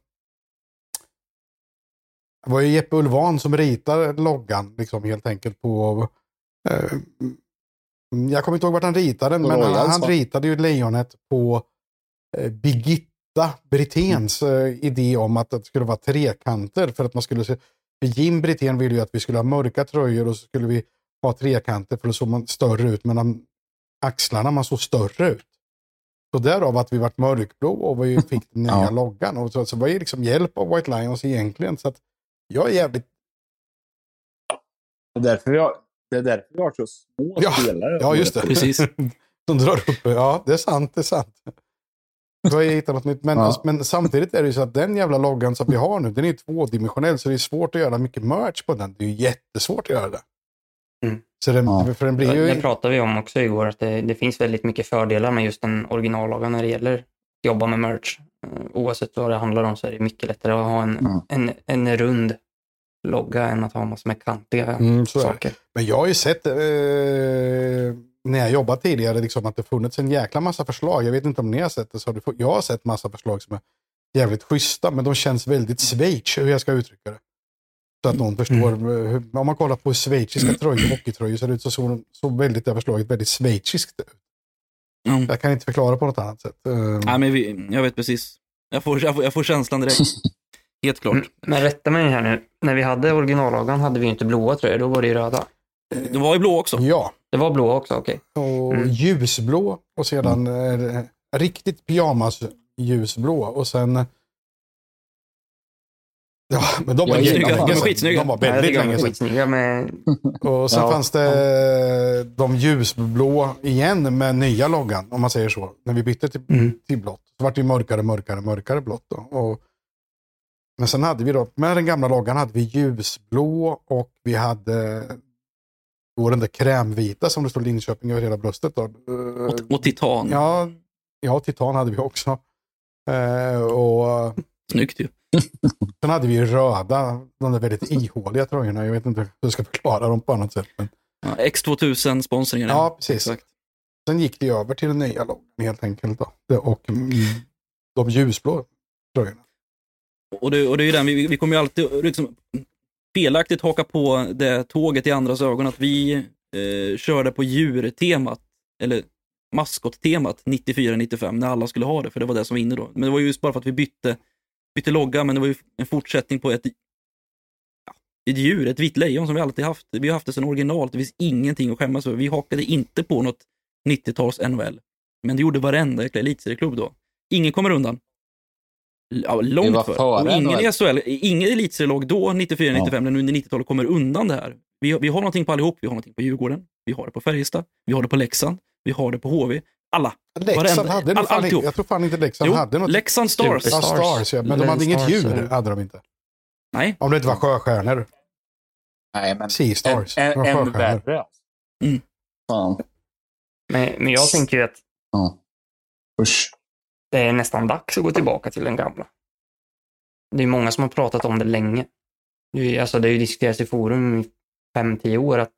S4: Det var ju Jeppe Ulvan som ritade loggan liksom helt enkelt på. eh, jag kommer inte ihåg vart han ritade den, men han, han ritade ju lejonet på eh, Birgitta Briténs eh, idé om att det skulle vara trekanter för att man skulle se för Jim Brithén ville ju att vi skulle ha mörka tröjor och så skulle vi ha trekanter för då såg man större ut mellan axlarna, man såg större ut. Så därav att vi vart mörkblå och vi fick den nya
S5: Ja.
S4: loggan. Och så, så var det liksom hjälp av White Lions egentligen. Så att jag är jävligt,
S5: Det är därför vi har, det är därför vi har så små
S4: Ja,
S5: spelare.
S4: ja just det.
S2: Precis.
S4: De drar upp, ja det är sant, det är sant. Då har hittat något nytt. Men,
S5: Ja.
S4: men samtidigt är det ju så att den jävla loggan som vi har nu, den är tvådimensionell så det är svårt att göra mycket merch på den. Det är ju jättesvårt att göra det.
S3: Mm.
S4: Så den,
S5: Ja.
S4: för den blir ju...
S3: Det pratade vi om också igår, att det, det finns väldigt mycket fördelar med just den originalloggan när det gäller att jobba med merch. Eh, Oavsett vad det handlar om så är det mycket lättare att ha en,
S5: Mm.
S3: en, en rund logga än att ha massor med kantiga
S4: Mm,
S3: saker.
S4: Men jag har ju sett eh, när jag jobbat tidigare liksom, att det funnits en jäkla massa förslag. Jag vet inte om ni har sett det. Så har det, jag har sett massa förslag som är jävligt schyssta, men de känns väldigt Schweiz, hur jag ska uttrycka det. Så att någon förstår.
S3: Mm.
S4: Hur, om man kollar på schweiziska tröjor, hockeytröjor, så ser det ut så, så, så väldigt det här förslaget väldigt schweiziskt ut.
S2: Mm.
S4: Jag kan inte förklara på något annat sätt. Eh,
S2: Nej, men vi, jag vet precis. Jag får, jag får, jag får känslan direkt. Helt klart.
S3: Mm, Men rätta mig här nu, när vi hade originalloggan hade vi inte blåa tröjor, då var det ju röda.
S2: Det var ju blå också.
S4: Ja,
S3: Det var blåa också, okej.
S4: och
S3: Mm.
S4: ljusblå och sedan eh, riktigt pyjamas ljusblå och sen Ja, men de var
S5: Ja,
S2: de var skitsnygga.
S4: De var väldigt
S3: de
S4: länge sedan.
S3: med...
S4: Och sen
S5: Ja.
S4: fanns det de ljusblå igen med nya loggan, om man säger så. När vi bytte till,
S3: Mm.
S4: till blått. Så vart det mörkare, mörkare, mörkare blått. Då. Och, men sen hade vi då, med den gamla loggan hade vi ljusblå och vi hade då den där krämvita som det står Linköping över hela bröstet. Då.
S2: Och, och titan.
S4: Ja, ja, titan hade vi också. Eh, och
S2: Snyggt ju.
S4: sen hade vi röda, de där väldigt ihåliga tröjorna. Jag vet inte hur jag ska förklara dem på annat sätt. Men,
S2: Ja, X2000 sponsringen.
S4: ja, precis.
S2: Exakt.
S4: Sen gick det över till den nya loggan helt enkelt. Då. Och mm, de ljusblå tröjorna.
S2: Och det, och det är ju den, vi, vi kommer ju alltid liksom, felaktigt haka på det tåget i andras ögon att vi eh, körde på djurtemat. Eller maskottemat 94-95 när alla skulle ha det, för det var det som var inne då. Men det var ju just bara för att vi bytte, bytte logga, men det var ju en fortsättning på ett, ja, ett djur, ett vitt lejon som vi alltid haft. Vi har haft det sedan originalt, det finns ingenting att skämmas över. Vi hakade inte på något 90-tals NHL. Men det gjorde varenda jäkla elitserieklubb då. Ingen kommer undan. Ja, långt
S5: före
S2: Och ingen i SHL, ingen elitserielag då, 94-95,
S5: Ja.
S2: men under 90-talet kommer undan det här. Vi, har- vi har någonting på allihop. Vi har någonting på Djurgården, vi har det på Färjestad, vi har det på Leksand, vi har det på HV. Alla.
S4: Leksand hade
S2: all-
S4: inte, jag tror fan inte Leksand
S2: Jo,
S4: hade något.
S2: Leksand Stars.
S4: Ja, Stars, ja. Men de hade inget djur,
S3: ja.
S4: hade de inte.
S2: Nej,
S4: Om det inte var sjöstjärnor.
S5: Nej, men
S4: Sea Stars.
S5: än,
S4: var
S5: än, värre. alltså.
S2: Mm.
S5: Fan.
S3: Men, men jag tänker ju att
S5: Ja. Usch.
S3: Det är nästan dags att gå tillbaka till den gamla. Det är många som har pratat om det länge. Det är, alltså, det har ju diskuterats i forum i fem, tio år att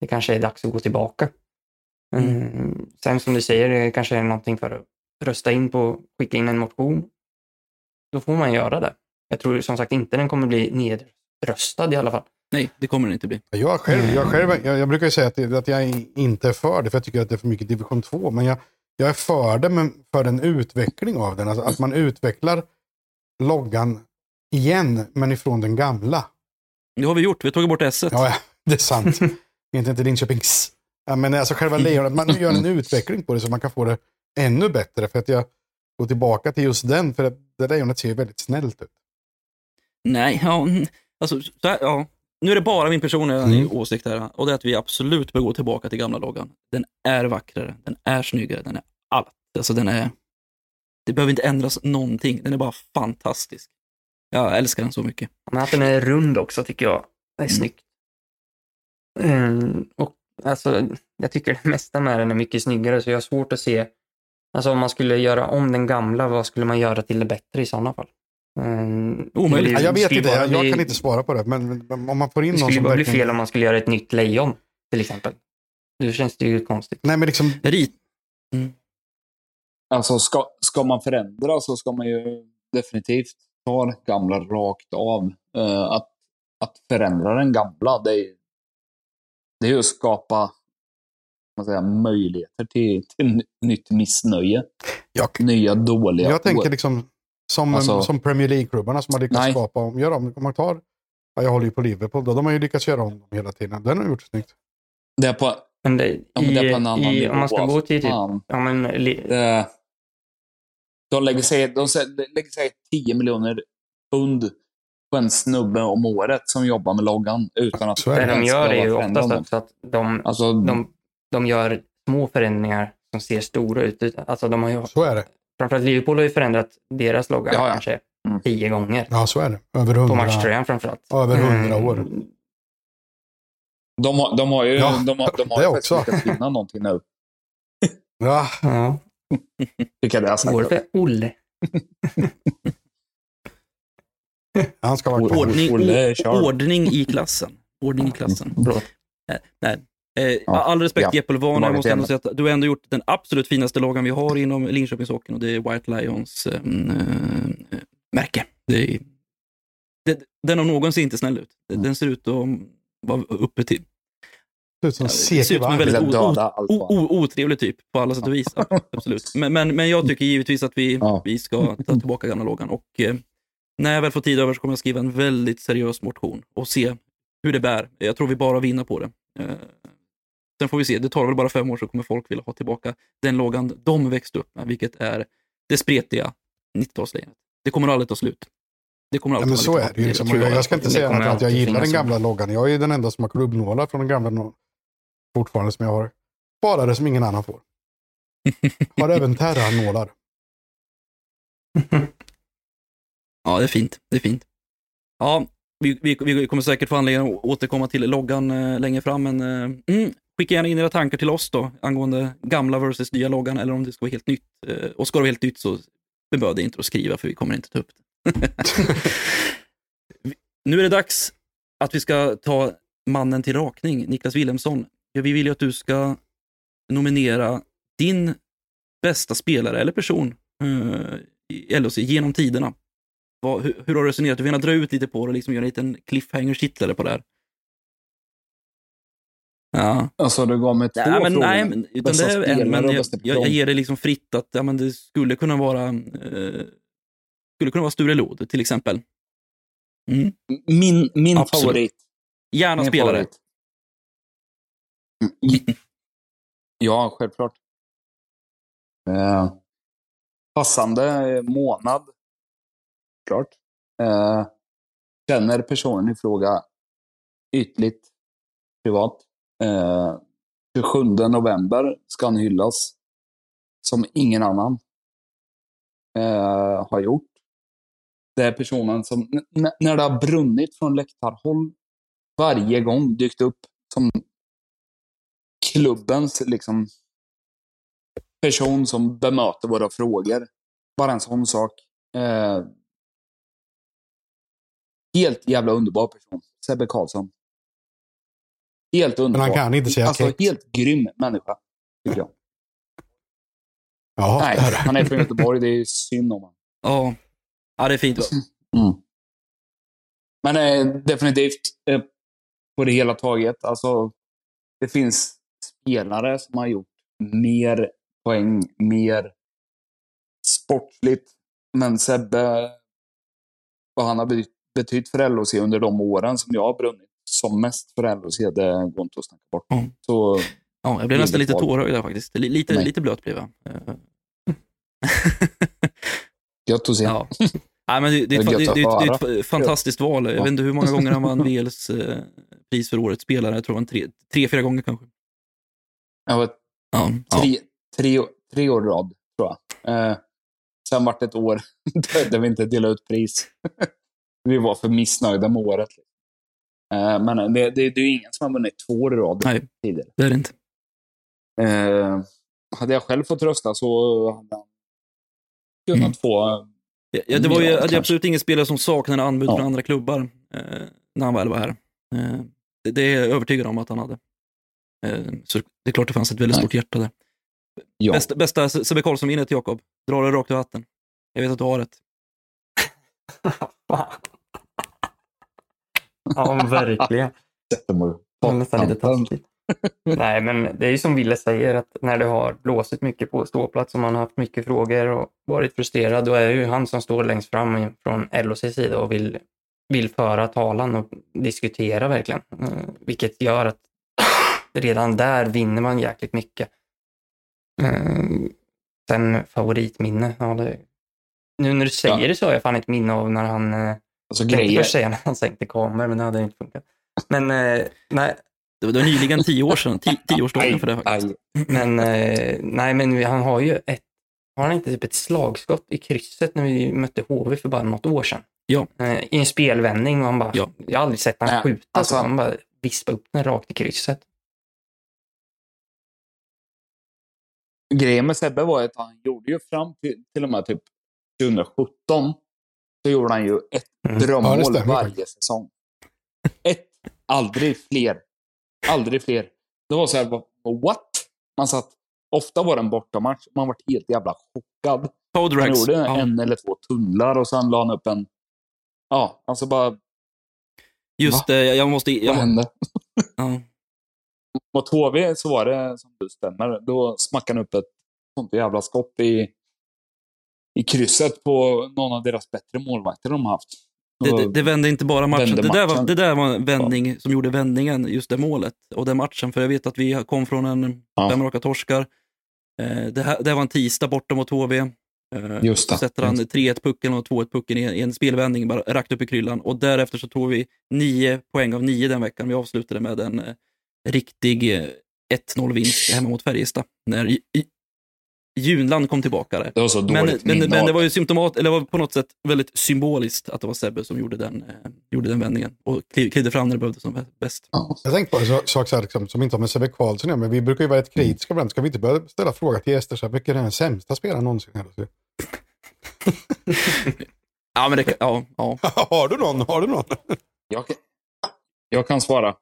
S3: det kanske är dags att gå tillbaka. Mm. Sen som du säger, det kanske är någonting för att rösta in på, skicka in en motion. Då får man göra det. Jag tror som sagt inte den kommer bli nedröstad i alla fall.
S2: nej, det kommer det inte bli.
S4: Jag, själv, jag, själv, jag, jag brukar ju säga att, att jag inte är för det, för jag tycker att det är för mycket division 2. Men jag, jag är för det, men för en utveckling av den. Alltså att man utvecklar loggan igen, men ifrån den gamla.
S2: Det har vi gjort. Vi har tagit bort S.
S4: Ja, ja det är sant. inte inte Linköpings. Ja, men alltså själva lejonet, man gör en utveckling på det så man kan få det ännu bättre. För att jag går tillbaka till just den, för att det lejonet ser ju väldigt snällt ut.
S2: Nej, ja, mm, alltså, så här, ja. Nu är det bara min personliga
S4: Mm.
S2: åsikt här och det är att vi absolut bör gå tillbaka till gamla loggan. Den är vackrare, den är snyggare, den är allt. Alltså den är... Det behöver inte ändras någonting, den är bara fantastisk. Jag älskar den så mycket.
S3: Men att den är rund också tycker jag är
S2: Mm.
S3: snyggt. Mm, och alltså, jag tycker det mesta med den är mycket snyggare så jag har svårt att se, alltså om man skulle göra om den gamla, vad skulle man göra till det bättre i sådana fall? Mm,
S2: Omöjligt.
S4: Ja, jag vet inte, jag, jag
S3: bli-
S4: kan inte svara på det. Men, men om man får in
S3: Det
S4: någon
S3: skulle bara bli
S4: verkligen...
S3: fel om man skulle göra ett nytt lejon, till exempel. Då känns det ju konstigt.
S4: Nej, men liksom,
S2: Rit,
S5: Alltså, ska, ska man förändra så ska man ju definitivt ta det gamla rakt av. Eh, att, att förändra den gamla, det är, det är ju att skapa säger, jag, möjligheter till, till ny- nytt missnöje.
S4: jag,
S5: Nya dåliga
S4: jag tänker liksom som,
S5: Alltså-
S4: som Premier League-klubbarna som har lyckats
S5: Nej.
S4: skapa om. Gör om, om man tar, ja, jag håller ju på Liverpool, då, de har ju lyckats göra om dem hela tiden. Den har gjort snyggt.
S5: Det är på,
S3: Men det,
S5: ja, men det är på en
S3: i,
S5: annan
S3: i,
S5: nivå.
S3: om man ska gå till typ, ja men, li,
S5: Det, de lägger sig, de lägger sig 10 miljoner pund på en snubbe om året som jobbar med loggan utan att
S3: det de gör är ju oftast också att de,
S5: Alltså,
S3: de, de gör små förändringar som ser stora ut. Alltså de har ju,
S4: Så är det.
S3: Framförallt Liverpool har ju förändrat deras logga
S5: Ja, ja.
S3: kanske
S5: Mm.
S3: tio gånger.
S4: Ja, så är det. Över
S3: På
S4: hundra,
S3: matchtröjan framförallt.
S4: över hundra
S3: Mm.
S4: år.
S5: de, har, de har ju,
S4: Ja,
S5: de har, de har
S4: det
S5: ju
S4: också.
S5: lyckats vinna någonting nu.
S4: Ja,
S3: Ja,
S5: Tycker jag det har sagt.
S3: går för Olle?
S4: han ska vara kvar.
S2: ordning, ordning i klassen. Ordning i klassen.
S3: Förlåt.
S2: Nej, Eh, all respekt
S5: ja.
S2: Jeppe Levana, jag måste ändå säga att du har ändå gjort den absolut finaste loggan vi har inom Linköpingshockeyn och det är White Lions eh, eh, märke. Det är, det, den har någonsin inte snäll ut.
S5: Mm.
S2: Den ser ut att vara uppe till.
S4: Det ser ut som
S2: Ja, ser ut som en väldigt otrevlig typ på alla sätt och vis. Absolut. Men, men, men jag tycker givetvis att vi,
S5: Ja.
S2: vi ska ta tillbaka gamla loggan och eh, när jag väl får tid över så kommer jag skriva en väldigt seriös motion och se hur det bär. Jag tror vi bara vinner på det. Eh, sen får vi se, det tar väl bara fem år så kommer folk vilja ha tillbaka den loggan de växte upp med, vilket är det spretiga 90-talslejonet. Det kommer aldrig ta slut. Det kommer
S4: Ja,
S2: alltid
S4: men
S2: vara
S4: så är det ju. Liksom. Jag, jag ska inte säga att, jag gillar den gamla loggan. Jag är den enda som har klubbnålar från den gamla fortfarande som jag har. Bara det som ingen annan får. Har även terranålar.
S2: Ja, det är fint. Det är fint. Ja, vi, vi, vi kommer säkert få anledning att återkomma till loggan eh, längre fram, men eh, mm, skicka gärna in era tankar till oss då angående gamla versus nya loggan eller om det ska vara helt nytt. Eh, och ska det vara helt nytt så beböd dig inte att skriva för vi kommer inte ta upp det. Nu är det dags att vi ska ta mannen till rakning, Niklas Wilhelmsson. Ja, Vi vill ju att du ska nominera din bästa spelare eller person eh, i LHC genom tiderna. Vad, hur, hur har du resonerat? Du vill gärna dra ut lite på det liksom göra en liten cliffhanger-kittlare på det här. Ja.
S5: Alltså du gav mig två
S2: Nej, men,
S5: frågor.
S2: nej, men, utan det är en, men jag, jag, jag ger det liksom fritt att ja, men det skulle kunna vara eh, skulle kunna vara Sture Lod till exempel. Mm.
S5: Min, min
S2: Absolut.
S5: favorit.
S2: Gärna
S5: Min
S2: spelare.
S5: favorit. Mm. Ja, självklart. Eh, passande månad. Klart. Eh, känner personen i fråga ytligt privat. Eh, 27 november ska han hyllas som ingen annan eh, har gjort. Det är personen som, när det har brunnit från läktarhåll, varje gång dykt upp som klubbens liksom, person som bemöter våra frågor. Bara en sån sak. Eh, helt jävla underbar person. Sebbe Karlsson. Helt
S4: Men
S5: underbar.
S4: han kan inte säga
S5: Alltså
S4: kex.
S5: helt grym människa. Tycker jag.
S4: Ja,
S5: Nej,
S4: är
S5: han är från Göteborg. Det är synd om honom.
S2: Ja. ja, det är fint.
S5: Mm. Men eh, definitivt eh, på det hela taget. Alltså, det finns spelare som har gjort mer poäng, mer sportsligt. Men Sebbe, vad han har betytt, betytt för LHC under de åren som jag har brunnit som mest för LHC, det går inte att snacka bort.
S2: Mm.
S5: Så
S2: Ja, jag blev nästan lite tårögd där faktiskt. Li- Lite,
S5: Nej.
S2: lite blöt blev jag. Eh.
S5: gött att se.
S2: ja. Nej, men det, det,
S5: Det
S2: det, det, är ett fantastiskt val. Jag
S5: Ja.
S2: vet inte hur många gånger han vann VLs eh, pris för årets spelare. Jag tror en tre, tre, fyra gånger kanske. Ja, ja.
S5: tre, tre, tre år rad, tror jag. Eh, sen vart det ett år där vi inte delade ut pris. vi var för missnöjda med året. Eh, men det, det, det är ju ingen som har vunnit två år i rad
S2: Nej.
S5: tidigare.
S2: det är det inte.
S5: Eh, hade jag själv fått rösta så hade han kunnat
S2: Mm.
S5: få...
S2: Ja, ja, det var ju
S5: Ja,
S2: det absolut ingen spelare som saknade anbud
S5: Ja.
S2: från andra klubbar eh, när han väl var här. Eh, det, det är jag övertygad om att han hade. Eh, så det är klart det fanns ett väldigt
S5: Nej.
S2: stort hjärta där.
S5: Ja.
S2: Bästa, bästa Sebbe Karlsson-minnet, Jakob. Dra det rakt ur hatten. Jag vet att du har ett.
S3: ja, verkligen. Det är nästan lite taskigt. Nej, men det är ju som Ville säger, att när det har blåsit mycket på ståplats och man har haft mycket frågor och varit frustrerad, då är det ju han som står längst fram från LOC sida och vill, vill föra talan och diskutera verkligen. Eh, Vilket gör att redan där vinner man jäkligt mycket. Eh, Sen favoritminne, ja det, nu när du säger
S5: Ja.
S3: det så har jag fan ett minne av när han
S5: Alltså
S3: jag tänkte
S5: grejer.
S3: först säga när han sänkte kameror, men det hade inte funkat. Men, eh, nej,
S2: Det var, det var nyligen tio år sedan. Ti, tioårsdagen för det faktiskt.
S5: Aj.
S3: men, eh, nej, men han har ju ett, har han inte typ ett slagskott i krysset när vi mötte HV för bara något år sedan?
S2: Ja.
S3: Eh, I en spelvändning och han bara,
S2: Ja.
S3: jag har aldrig sett han
S5: Nej,
S3: skjuta
S5: alltså-
S3: så. Han bara vispade upp den rakt i krysset.
S5: Grejen med Sebbe var att han gjorde ju fram till, till och med typ 2017 så gjorde han ju ett
S3: Mm.
S4: Ja,
S5: drömmål varje säsong. Ett. Aldrig fler. Aldrig fler. Det var så här, vad- what? Man satt, ofta var det en bortamatch, man var helt jävla chockad. Han gjorde
S2: Ja,
S5: en eller två tunnlar och sen la han upp en... Ja, alltså bara,
S2: just det, jag, jag måste...
S5: vad
S2: Jag,
S5: hände?
S2: ja.
S5: Mot HV så var det, som du stämmer, då smackade han upp ett sånt jävla skott i, i krysset på någon av deras bättre målvakter de har haft.
S2: Det, det, det vände inte bara matchen. Det där, var, det där var en vändning som gjorde vändningen, just det målet och den matchen. För jag vet att vi kom från en
S5: Ja.
S2: fem raka torskar. Eh, det, här, det här var en tisdag borta mot HV. Eh,
S5: Just det.
S2: sätter han 3-1 pucken och 2-1 pucken i, i en spelvändning, bara rakt upp i kryllan. Och därefter så tog vi nio poäng av nio den veckan. Vi avslutade med en eh, riktig eh, 1-0-vinst hemma mot Färjestad. När Junland kom tillbaka där.
S5: Det var så
S2: Men,
S5: dåligt
S2: men, men
S5: av
S2: det var ju symptomat, eller var på något sätt väldigt symboliskt att det var Sebbe som gjorde den, eh, gjorde den vändningen och kliv- klivde fram när det behövdes som bäst.
S5: Ja.
S4: Jag tänkte på en sak- så här, liksom, som inte har med Sebbe Karlsson att men vi brukar ju vara rätt kritiska ibland. Ska vi inte börja ställa frågan till gäster, så här, vilken är den sämsta spelaren någonsin?
S2: Ja, men det, kan- ja, ja.
S4: har du någon? Har du någon?
S5: Jag, kan- jag kan svara.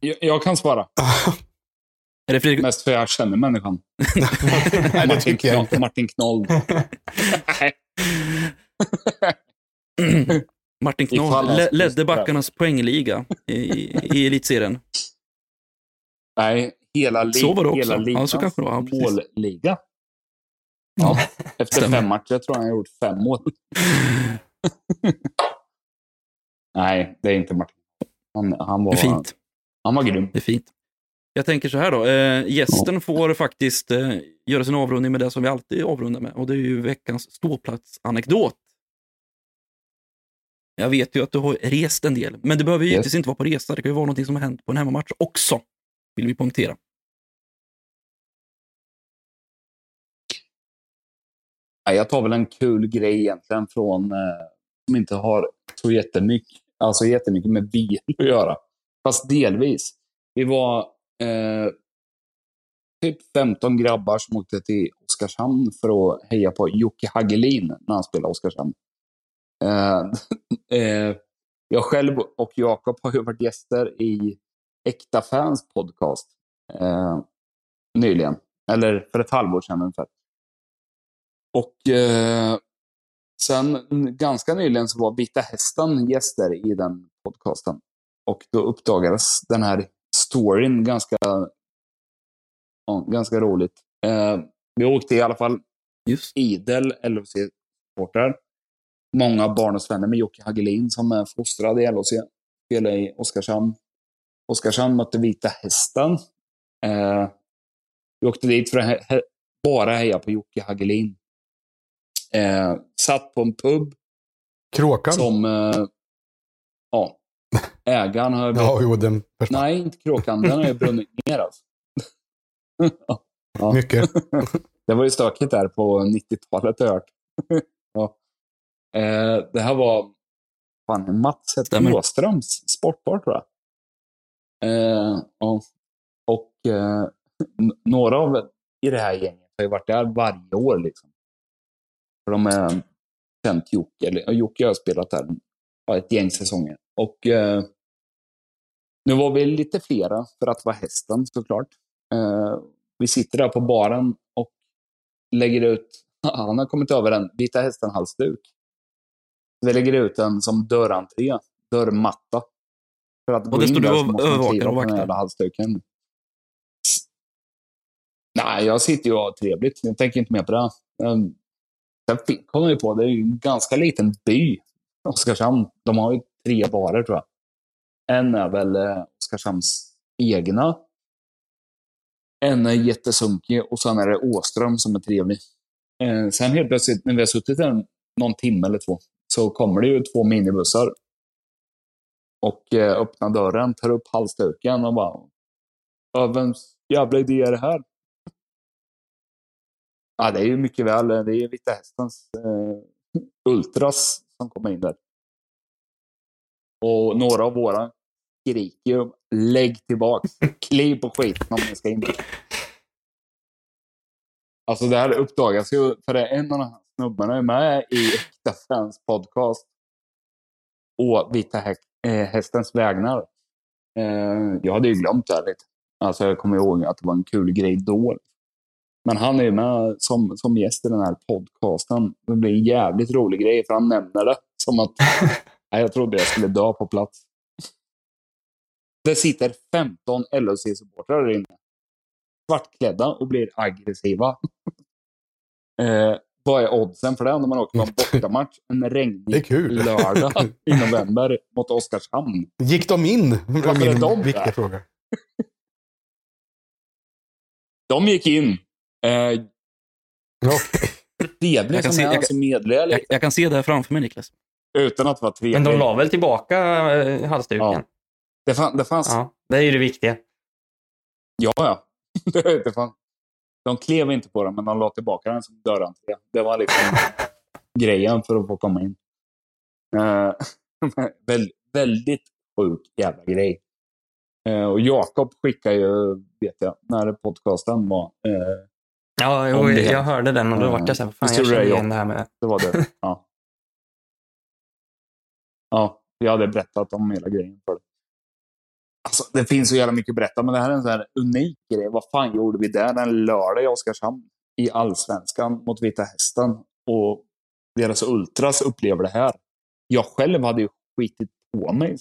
S5: Jag, jag kan svara.
S2: Är det Fredrik?
S5: Mest för jag känner människan.
S4: Nej, det tycker jag inte.
S5: Martin Knoll.
S2: Martin Knoll le- ledde backarnas poängliga i, i elitserien.
S5: Nej, hela, li-
S2: Så var det också.
S5: hela
S2: Ja,
S5: ligans
S2: kanske det var. Ja,
S5: målliga. Ja, efter
S2: stämmer.
S5: fem matcher tror jag han har gjort fem mål. Nej, det är inte Martin. Han, han, var,
S2: fint.
S5: han var grym.
S2: Det är fint. Jag tänker så här då. Eh, gästen får faktiskt eh, göra sin avrundning med det som vi alltid avrundar med. Och det är ju veckans ståplatsanekdot. Jag vet ju att du har rest en del, men det behöver ju
S5: Yes.
S2: givetvis inte vara på resa. Det kan ju vara någonting som har hänt på en hemmamatch också. Vill vi poängtera.
S5: Jag tar väl en kul grej egentligen från, eh, som inte har så jättemycket, alltså jättemycket med bil att göra. Fast delvis. Vi var eh, typ 15 grabbar som åkte till Oskarshamn för att heja på Jocke Hagelin när han spelade Oskarshamn. Eh, eh, jag själv och Jakob har ju varit gäster i Äkta Fans podcast eh, nyligen. Eller för ett halvår sedan ungefär. Och eh, sen ganska nyligen så var Vita Hästen gäster i den podcasten. Och då uppdagades den här storyn ganska, ja, ganska roligt. Eh, vi åkte i alla fall
S2: Just.
S5: idel LHC-supportrar. Många barndomsvänner med Jocke Hagelin som är fostrad i LHC. Spelade i Oskarshamn. Oskarshamn mötte Vita Hästen. Eh, vi åkte dit för att he- he- bara heja på Jocke Hagelin. Eh, satt på en pub
S4: Kråkan?
S5: som... Eh, ja. Ägaren har...
S4: Ja, jo, den.
S5: Nej, inte kråkan. Den har ju brunnit ner alltså. Ja.
S4: Mycket.
S5: Det var ju stökigt där på 90-talet har jag hört. ja. eh, det här var fan, Mats
S2: Stämmer.
S5: Åströms sportbar tror jag. Eh. Och eh, några av i det här gänget har ju varit där varje år. Liksom. För de har känt Jocke, eller Jocke har spelat där ja, ett gäng säsonger. Och eh, nu var vi lite flera för att vara hästen såklart. Eh, vi sitter där på baren och lägger ut, han har kommit över en Vita Hästen-halsduk. Vi lägger ut den som dörrentré, dörrmatta. För att
S2: Och
S5: gå
S2: det står du och övervakar och
S5: den
S2: vaktar?
S5: halsduken. Nej, jag sitter ju och har trevligt. Jag tänker inte mer på det. Um, Sen kom jag ju på, det är ju en ganska liten by, Oskarshamn. De har ju tre barer tror jag. En är väl eh, Oskarshamns egna. En är jättesunkig och sen är det Åström som är trevlig. Eh, sen helt plötsligt när vi har suttit där någon timme eller två så kommer det ju två minibussar. Och eh, öppnar dörren, tar upp halsduken och bara "Ja, Vems jävla idé är det här? Ja, det är ju mycket väl. Det är Vita Hästens eh, Ultras som kommer in där. Och några av våra skriker ju lägg tillbaks. Kliv på skiten om ni ska in. Alltså det här uppdagas ju för det är en av de här snubbarna är med i Äkta Fans podcast. Och Vita Hä- eh, Hästens vägnar. Eh, jag hade ju glömt det här lite. Alltså jag kommer ihåg att det var en kul grej då. Men han är ju med som, som gäst i den här podcasten. Det blir en jävligt rolig grej för han nämner det som att jag trodde jag skulle dö på plats. Det sitter 15 LHC-supportrar där inne. Svartklädda och blir aggressiva. eh, vad är oddsen för det när man åker på en bortamatch en regnig lördag i november mot Oskarshamn?
S4: Gick de in? Var
S5: Varför är
S4: min
S5: de
S4: viktiga
S5: där?
S4: fråga.
S5: De gick in. Eh, trevlig som
S2: se-
S5: är,
S2: jag
S5: alltså medley,
S2: Jag, jag kan se det här framför mig, Niklas.
S5: utan att vara trevlig.
S3: Men de la väl tillbaka eh, halsduken?
S5: Ja. Det, fann, det fanns
S3: Ja, det är ju det viktiga.
S5: Ja, ja. det fan. De klev inte på den, men de la tillbaka den som dörrentré. Det var liksom grejen för att få komma in. Uh, väl, väldigt sjuk jävla grej. Eh, och Jakob skickade ju, vet jag, när podcasten var. eh,
S3: Ja, jo, jag hörde den och då
S5: Ja.
S3: vart jag så här, fan jag känner igen det här med...
S5: det var det. Ja. ja, jag hade berättat om hela grejen för dig. Alltså, det finns så jävla mycket att berätta, men det här är en sån här unik grej. Vad fan gjorde vi där en lördag i Oskarshamn? I Allsvenskan mot Vita Hästen. Och deras ultras upplever det här. Jag själv hade ju skitit på mig.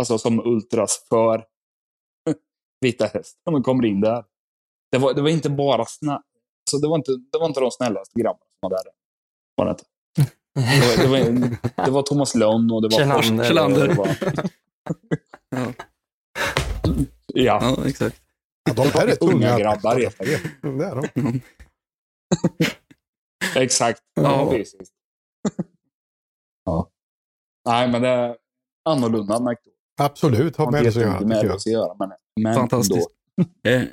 S5: Alltså som ultras för Vita Hästen och kommer in där. Det var, det var inte bara snä... Alltså, det, var inte, det var inte de snällaste grabbarna som var där. Var det, inte. det, var, det, var, det var Thomas Lönn och det var
S3: Kjellander.
S2: Ja.
S5: Ja,
S2: exakt.
S4: Ja, de här är
S5: unga grabbar
S4: Det är de.
S5: exakt.
S2: Ja.
S5: precis. ja. Nej, men det är annorlunda anekdot.
S4: Absolut, har med
S5: inte
S4: det att göra.
S5: jättemycket med att göra, men, men
S2: Fantastiskt. Eh, eh,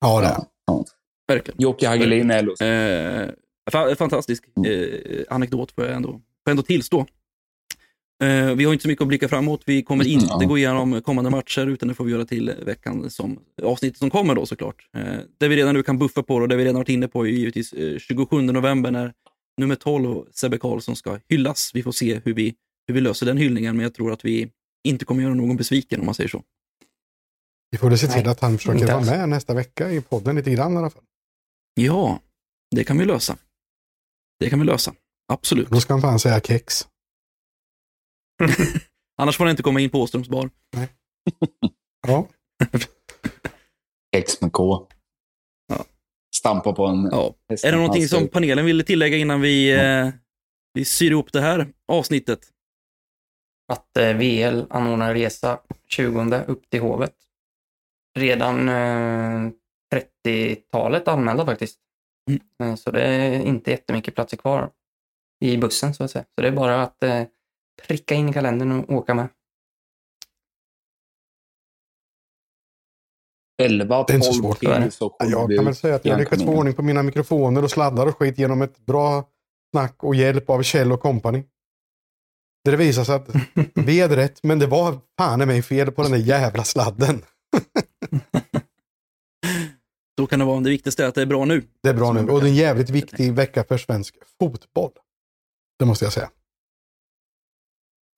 S4: Ja, det är.
S5: Ja, ja.
S2: verkligen.
S5: Jocke Hagelin är.
S2: Eh, fa- fantastisk eh, anekdot får jag ändå, får jag ändå tillstå. Eh, vi har inte så mycket att blicka framåt. Vi kommer inte
S5: Ja.
S2: gå igenom kommande matcher, utan det får vi göra till veckan som avsnittet som kommer då såklart. Eh, det vi redan nu kan buffa på och det vi redan varit inne på är givetvis eh, 27 november när nummer 12, Sebbe Karlsson, ska hyllas. Vi får se hur vi, hur vi löser den hyllningen, men jag tror att vi inte kommer göra någon besviken om man säger så.
S4: Vi får se till
S3: Nej,
S4: att han försöker vara med nästa vecka i podden lite grann i alla fall.
S2: Ja, det kan vi lösa. Det kan vi lösa. Absolut.
S4: Då ska han fan säga kex.
S2: Annars får han inte komma in på Åströms bar.
S4: Ja,
S5: X med K.
S2: Ja.
S5: Stampa på en
S2: Ja. Är det någonting som panelen vill tillägga innan vi, eh, vi syr ihop det här avsnittet?
S3: Att eh, VL anordnar resa 20 upp till hovet. Redan eh, 30-talet anmälda faktiskt.
S2: Mm.
S3: Eh, så det är inte jättemycket platser kvar i bussen så att säga. Så det är bara att eh, pricka in i kalendern och åka med.
S5: 11,
S4: Det är inte så
S5: 12
S4: svårt.
S5: till så kommer
S4: jag kan väl säga att jag lyckats få ordning på mina mikrofoner och sladdar och skit genom ett bra snack och hjälp av Kjell och company. Där det visar sig att vi hade rätt, men det var fan i mig fel på den där jävla sladden.
S2: Då kan det vara det viktigaste är att det är bra nu.
S4: Det är bra nu. Och det är en jävligt viktig vecka för svensk fotboll. Det måste jag säga.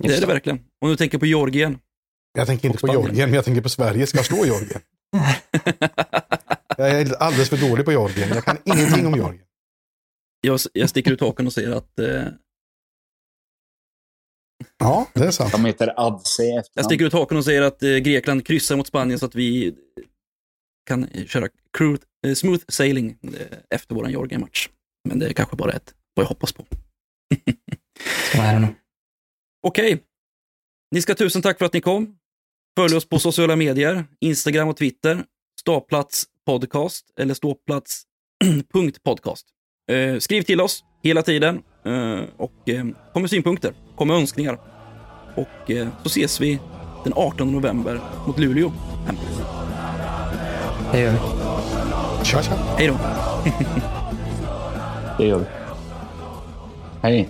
S2: Det är det verkligen. Och nu tänker jag på Georgien.
S4: Jag tänker inte på. Georgien, men jag tänker på Sverige ska slå Georgien. Jag är alldeles för dålig på Georgien. Jag kan ingenting om Georgien.
S2: jag, jag sticker ut hakan och säger att eh,
S4: Ja, det är sant.
S5: De heter Adse
S2: jag sticker ut hakan och säger att eh, Grekland kryssar mot Spanien så att vi kan köra cruise, eh, smooth sailing eh, efter vår Georgien-match. Men det är kanske bara ett vad jag hoppas på.
S3: Så är det nog.
S2: Okej. Ni ska tusen tack för att ni kom. Följ oss på sociala medier, Instagram och Twitter. Ståplats podcast eller ståplats punkt podcast. Eh, skriv till oss hela tiden eh, och eh, kom med synpunkter, kom med önskningar. Och eh, så ses vi den 18 november mot Luleå.
S3: Det gör vi.
S4: Tja, tja.
S2: Hej då!
S5: Det gör vi. Hej.